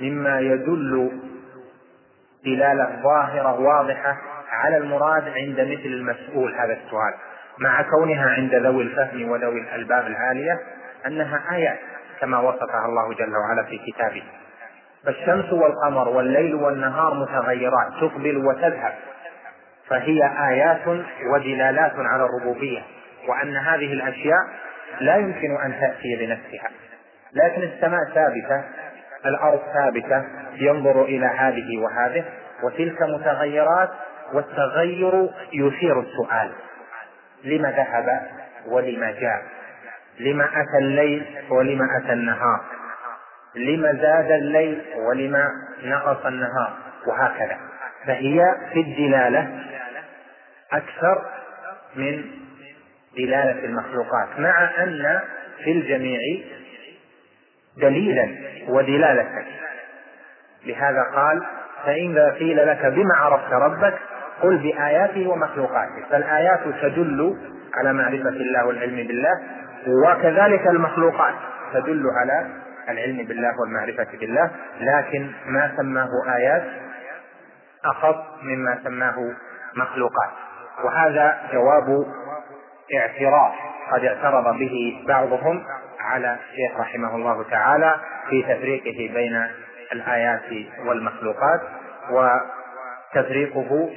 مما يدل دلالة ظاهرة واضحة على المراد عند مثل المسؤول هذا السؤال مع كونها عند ذوي الفهم وذوي الألباب العالية أنها آيات كما وصفها الله جل وعلا في كتابه. فالشمس والقمر والليل والنهار متغيرات تقبل وتذهب. فهي آيات ودلالات على الربوبية وأن هذه الأشياء لا يمكن أن تأتي بنفسها. لكن السماء ثابتة الأرض ثابتة ينظر إلى هذه وهذه وتلك متغيرات والتغير يثير السؤال. لما ذهب ولما جاء؟ لما أتى الليل ولما أتى النهار؟ لما زاد الليل ولما نقص النهار؟ وهكذا. فهي في الدلالة أكثر من دلالة المخلوقات مع أن في الجميع دليلا ودلالة. لهذا قال فإذا قيل لك بما عرفت ربك قل بآياته ومخلوقاته فالآيات تدل على معرفة الله والعلم بالله وكذلك المخلوقات تدل على العلم بالله والمعرفة بالله. لكن ما سماه آيات أخص مما سماه مخلوقات. وهذا جواب اعتراف قد اعترض به بعضهم على الشيخ رحمه الله تعالى في تفريقه بين الآيات والمخلوقات وتفريقه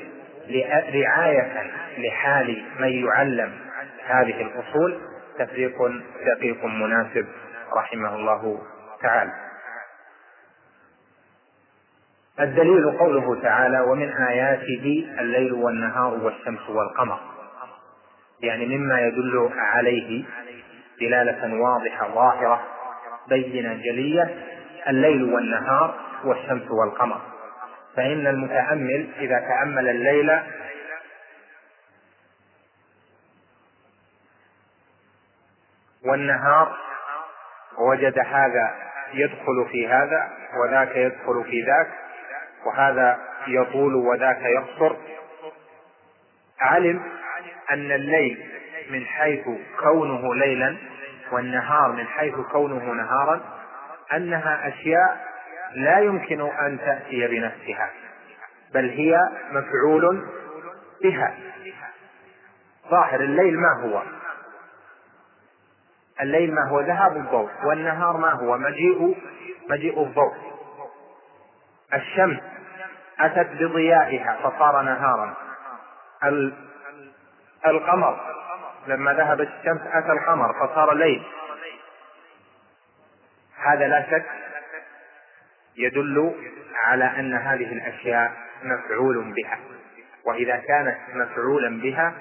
رعاية لحال من يعلم هذه الأصول تفريق دقيق مناسب رحمه الله تعالى. الدليل قوله تعالى ومن آياته الليل والنهار والشمس والقمر يعني مما يدل عليه دلالة واضحة ظاهرة بينة جلية الليل والنهار والشمس والقمر. فإن المتأمل إذا تأمل الليل والنهار وجد هذا يدخل في هذا وذاك يدخل في ذاك وهذا يطول وذاك يقصر. علم أن الليل من حيث كونه ليلا والنهار من حيث كونه نهارا أنها أشياء لا يمكن أن تأتي بنفسها بل هي مفعول بها. ظاهر الليل ما هو؟ الليل ما هو ذهاب الضوء والنهار ما هو؟ مجيء مجيء الضوء. الشمس أتت بضيائها فصار نهارا. القمر لما ذهبت الشمس أتى القمر فصار ليل. هذا لا شك يدل على أن هذه الأشياء مفعول بها. وإذا كانت مفعولا بها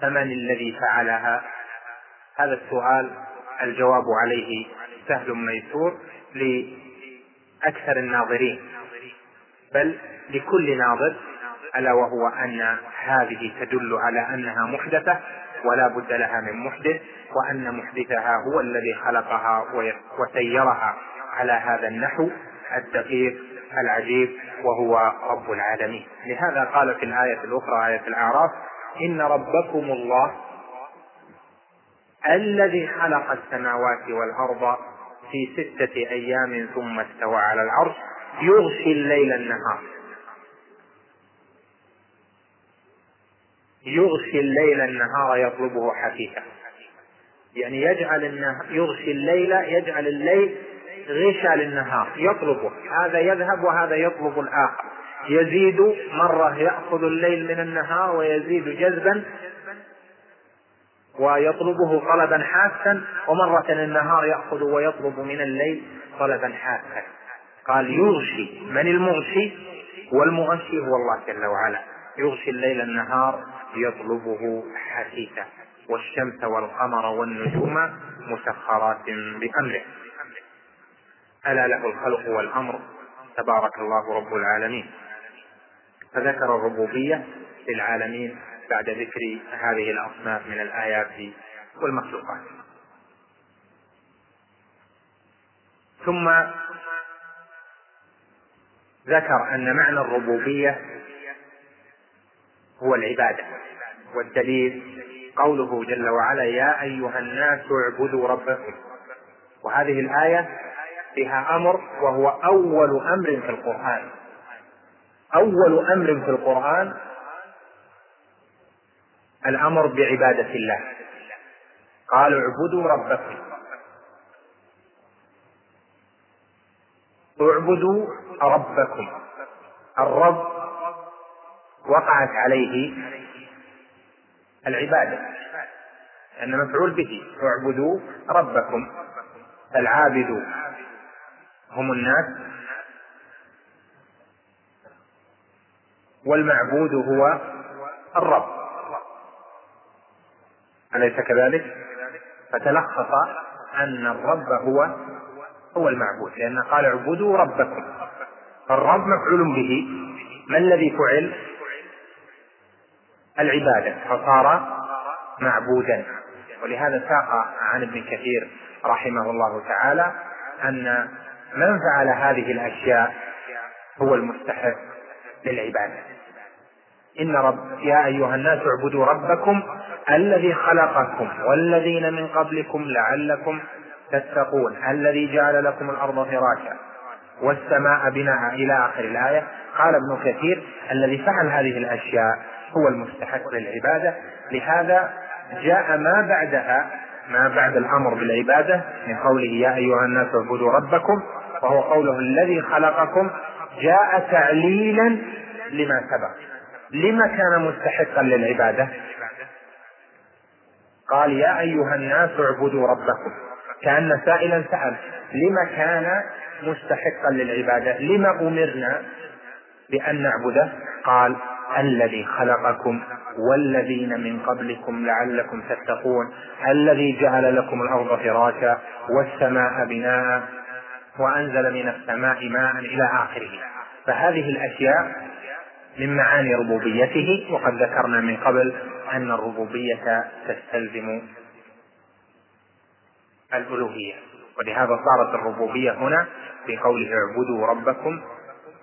فمن الذي فعلها؟ هذا السؤال الجواب عليه سهل ميسور لأكثر الناظرين. بل لكل ناظر ألا وهو أن هذه تدل على أنها محدثة ولا بد لها من محدث وأن محدثها هو الذي خلقها وسيرها على هذا النحو الدقيق العجيب وهو رب العالمين. لهذا قال في الآية الأخرى آية الأعراف إن ربكم الله الذي خلق السماوات والأرض في ستة أيام ثم استوى على العرش يغشي الليل النهار. يغشي الليل النهار يطلبه حثيثا يعني يجعل يغشي الليل يجعل الليل غشا للنهار يطلبه. هذا يذهب وهذا يطلب الآخر. يزيد مرة يأخذ الليل من النهار ويزيد جذبا ويطلبه طلبا حاسا ومرة النهار يأخذ ويطلب من الليل طلبا حاسا قال يغشي من المغشي والمغشي هو الله جل وعلا. يغشي الليل النهار يطلبه حثيثا والشمس والقمر والنجوم مسخرات بأمره. ألا له الخلق والأمر. تبارك الله رب العالمين. فذكر الربوبية للعالمين بعد ذكر هذه الأصناف من الآيات والمخلوقات. ثم ذكر أن معنى الربوبية هو العبادة. والدليل قوله جل وعلا يا أيها الناس اعبدوا ربكم. وهذه الآية فيها أمر وهو أول أمر في القرآن. أول أمر في القرآن الأمر بعبادة الله. قال اعبدوا ربكم. اعبدوا ربكم. الرب وقعت عليه العبادة. أن مفعول به اعبدوا ربكم العابد هم الناس. والمعبود هو الرب. أليس كذلك؟ فتلخص أن الرب هو هو المعبود. لأن قال اعبدوا ربكم. الرب مفعول به. ما الذي فعل؟ العبادة فصار معبودا. ولهذا ساق عن ابن كثير رحمه الله تعالى أن من فعل هذه الأشياء هو المستحق للعبادة. إن رب يا أيها الناس اعبدوا ربكم الذي خلقكم والذين من قبلكم لعلكم تتقون الذي جعل لكم الأرض فراشا والسماء بناء إلى آخر الآية. قال ابن كثير الذي فعل هذه الأشياء هو المستحق للعبادة. لهذا جاء ما بعدها ما بعد الأمر بالعبادة من قوله يا أيها الناس اعبدوا ربكم وهو قوله الذي خلقكم جاء تعليلا لما سبق. لما كان مستحقا للعبادة؟ قال يا أيها الناس اعبدوا ربكم. كأن سائلا سأل لما كان مستحقا للعبادة؟ لما أمرنا بأن نعبده؟ قال الذي خلقكم والذين من قبلكم لعلكم تتقون الذي جعل لكم الأرض فراشا والسماء بناء وأنزل من السماء ماء إلى آخره. فهذه الأشياء من معاني ربوبيته وقد ذكرنا من قبل أن الربوبية تستلزم الألوهية. ولهذا صارت الربوبية هنا في قوله اعبدوا ربكم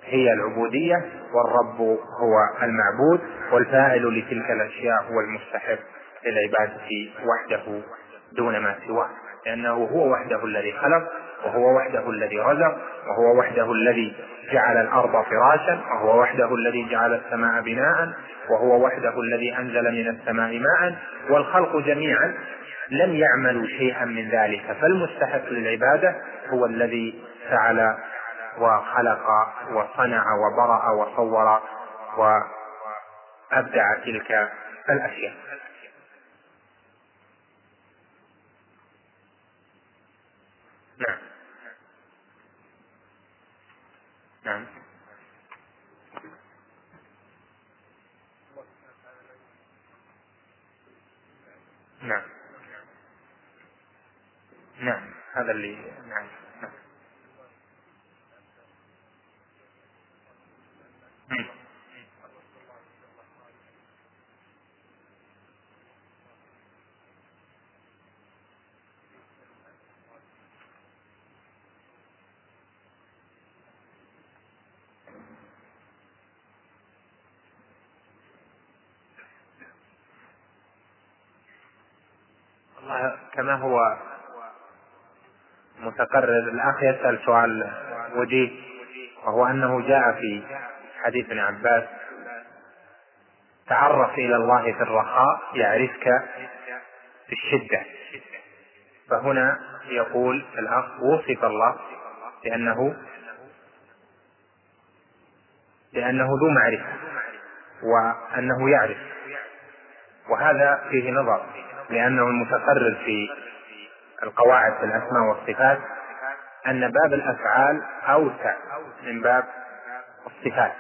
هي العبودية والرب هو المعبود والفاعل لتلك الأشياء هو المستحق للعبادة وحده دون ما سواه. لأنه هو وحده الذي خلق وهو وحده الذي رزق وهو وحده الذي جعل الأرض فراشا وهو وحده الذي جعل السماء بناء وهو وحده الذي أنزل من السماء ماء. والخلق جميعا لم يعملوا شيئا من ذلك. فالمستحق للعبادة هو الذي فعل وخلق وصنع وبرأ وصور وأبدع تلك الأشياء. نعم. نعم. نعم. هذا اللي نعم كما هو متقرر. الأخ يسأل سؤال وجيه وهو أنه جاء في حديث ابن عباس تعرف إلى الله في الرخاء يعرفك في الشدة. فهنا يقول الأخ وصف الله بأنه بأنه ذو معرفة وأنه يعرف. وهذا فيه نظر لأنه المتقرر في القواعد في الأسماء والصفات أن باب الأفعال أوسع من باب الصفات.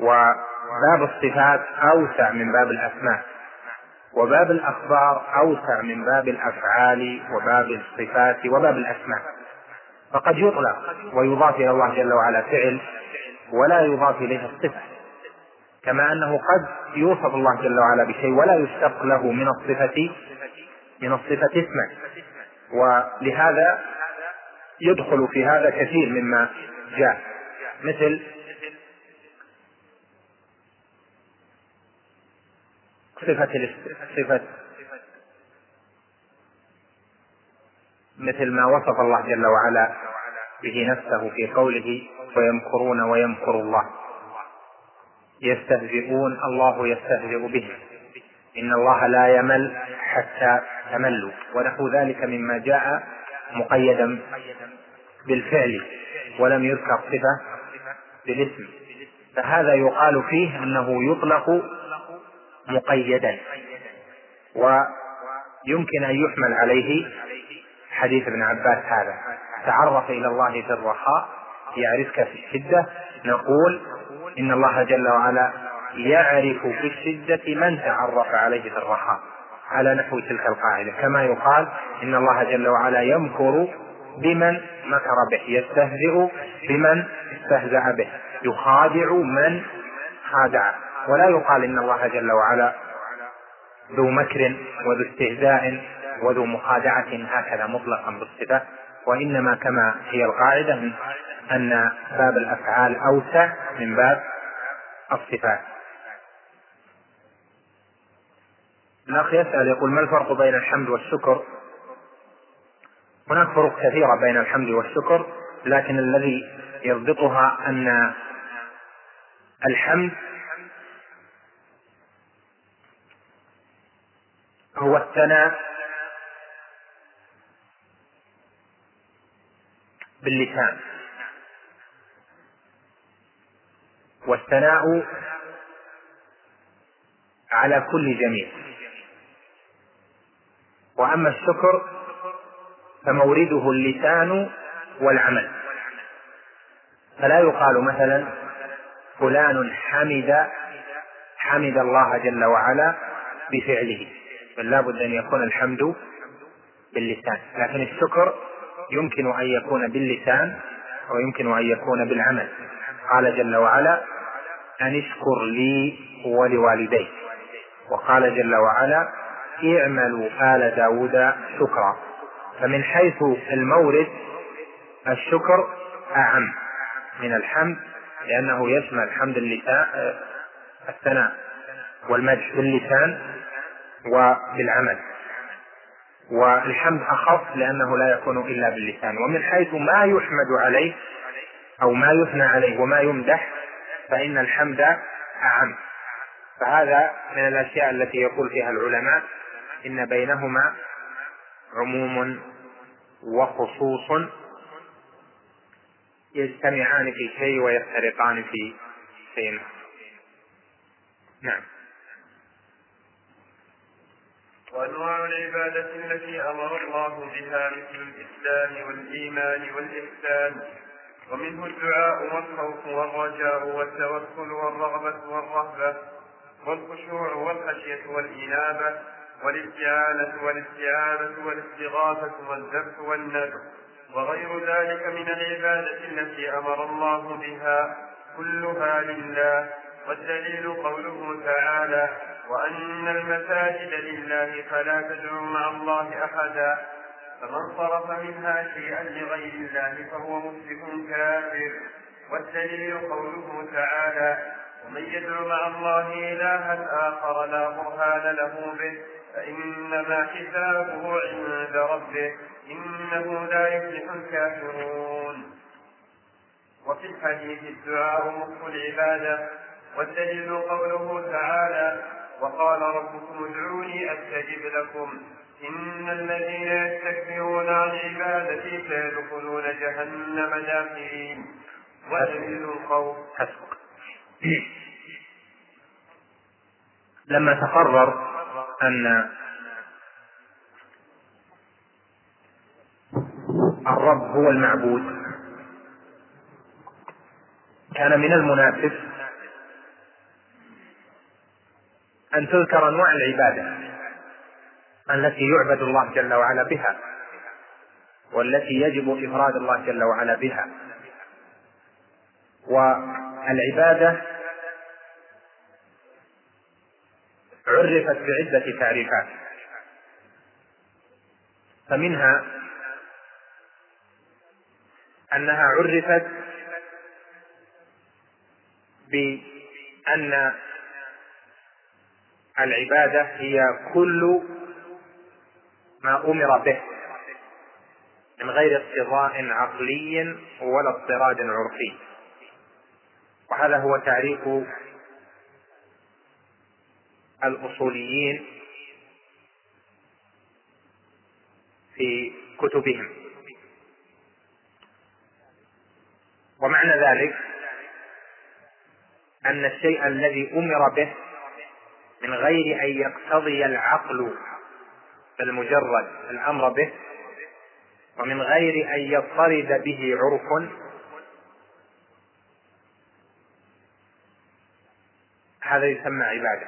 وباب الصفات أوسع من باب الأسماء وباب الأخبار أوسع من باب الأفعال وباب الصفات وباب الأسماء. فقد يطلق ويضاف إلى الله جل وعلا فعل ولا يضاف إليه الصفة كما أنه قد يوصف الله جل وعلا بشيء ولا يشتق له من الصفة من الصفة اسما ولهذا يدخل في هذا كثير مما جاء مثل صفة صفة مثل ما وصف الله جل وعلا به نفسه في قوله ويمكرون ويمكر الله. يستهزئون الله يستهزئ بهم إن الله لا يمل حتى تملوا. ونحو ذلك مما جاء مقيدا بالفعل ولم يذكر صفة بالاسم. فهذا يقال فيه أنه يطلق مقيدا. ويمكن أن يحمل عليه حديث ابن عباس هذا. تعرف إلى الله في الرخاء يعرفك في الشدة. نقول إن الله جل وعلا يعرف في الشدة من تعرف عليه في الرخاء. على نحو تلك القاعدة. كما يقال إن الله جل وعلا يمكر بمن مكر به يستهزئ بمن استهزأ به يخادع من خادع. ولا يقال إن الله جل وعلا ذو مكر وذو استهزاء وذو مخادعة هكذا مطلقا بالصفة وإنما كما هي القاعدة أن باب الأفعال أوسع من باب الصفات. الأخ يسأل يقول ما الفرق بين الحمد والشكر؟ هناك فروق كثيرة بين الحمد والشكر لكن الذي يربطها أن الحمد هو الثناء باللسان. والثناء على كل جميل وأما الشكر فمورده اللسان والعمل. فلا يقال مثلا فلان حمد حمد الله جل وعلا بفعله. بل لابد أن يكون الحمد باللسان. لكن الشكر يمكن أن يكون باللسان ويمكن أن يكون بالعمل. قال جل وعلا أن اشكر لي ولوالديك وقال جل وعلا اعملوا آل داود شكرا. فمن حيث المورد الشكر أعم من الحمد لأنه يشمل حمد اللسان الثناء والمدح باللسان وبالعمل. والحمد أخف لأنه لا يكون إلا باللسان. ومن حيث ما يحمد عليه أو ما يثنى عليه وما يمدح فإن الحمد أعم. فهذا من الأشياء التي يقول فيها العلماء إن بينهما عموم وخصوص يجتمعان في شيء ويفترقان في شيء. نعم. وأنواع العبادة التي أمر الله بها مثل الإسلام والإيمان والإحسان ومنه الدعاء والخوف والرجاء والتوكل والرغبة والرهبة والخشوع والخشية والإنابة والاستعانة والاستعانة والاستغاثة والذبح والنذر. وغير ذلك من العبادة التي أمر الله بها كلها لله والدليل قوله تعالى وأن المساجد لله فلا تدعوا مع الله أحدا. فمن صرف منها شيئا لغير الله فهو مشرك كافر. والدليل قوله تعالى ومن يدعو مع الله إلها آخر لا برهان له به فإنما حسابه عند ربه إنه لا يفلح الكافرون. وفي الحديث الدعاء مخ العبادة. والدليل قوله تعالى وقال ربكم ادعوني أستجب لكم. إن الذين يستكبرون عن عبادتي سيدخلون جهنم داخلين ودليل الخوف لما تقرر أن الرب هو المعبود كان من المناسب أن تذكر أنواع العبادة التي يعبد الله جل وعلا بها والتي يجب إفراد الله جل وعلا بها. والعبادة عرفت بعدة تعريفات فمنها أنها عرفت بأن العبادة هي كل ما أمر به من غير اقتضاء عقلي ولا اضطراد عرفي. وهذا هو تعريف الأصوليين في كتبهم. ومعنى ذلك أن الشيء الذي أمر به من غير أن يقتضي العقل المجرد الأمر به ومن غير أن يضطرد به عرف. هذا يسمى عبادة.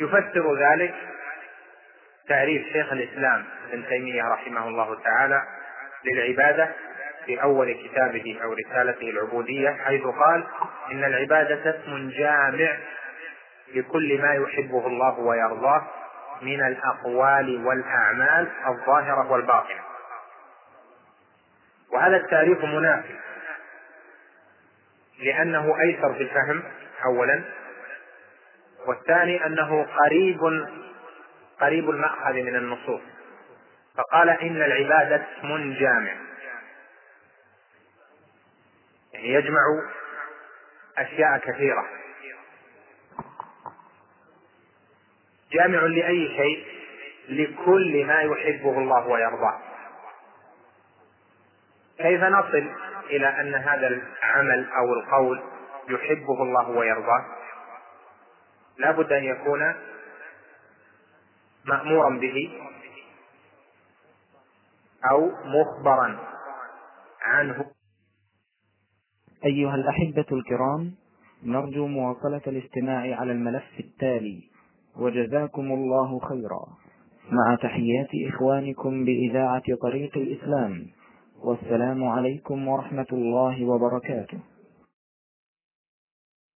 يفسر ذلك تعريف شيخ الإسلام ابن تيمية رحمه الله تعالى للعبادة. في أول كتابه أو رسالته العبودية حيث قال إن العبادة اسم جامع لكل ما يحبه الله ويرضاه من الأقوال والأعمال الظاهرة والباطنة. وهذا التعريف منافي لأنه أيسر في الفهم أولا. والثاني أنه قريب قريب المأخذ من النصوص. فقال إن العبادة اسم جامع. يعني يجمع أشياء كثيرة. جامع لأي شيء لكل ما يحبه الله ويرضاه. كيف نصل إلى أن هذا العمل أو القول يحبه الله ويرضاه؟ لا بد أن يكون مأمورا به أو مخبرا عنه. أيها الأحبة الكرام نرجو مواصلة الاستماع على الملف التالي وجزاكم الله خيرا. مع تحيات إخوانكم بإذاعة طريق الإسلام والسلام عليكم ورحمة الله وبركاته.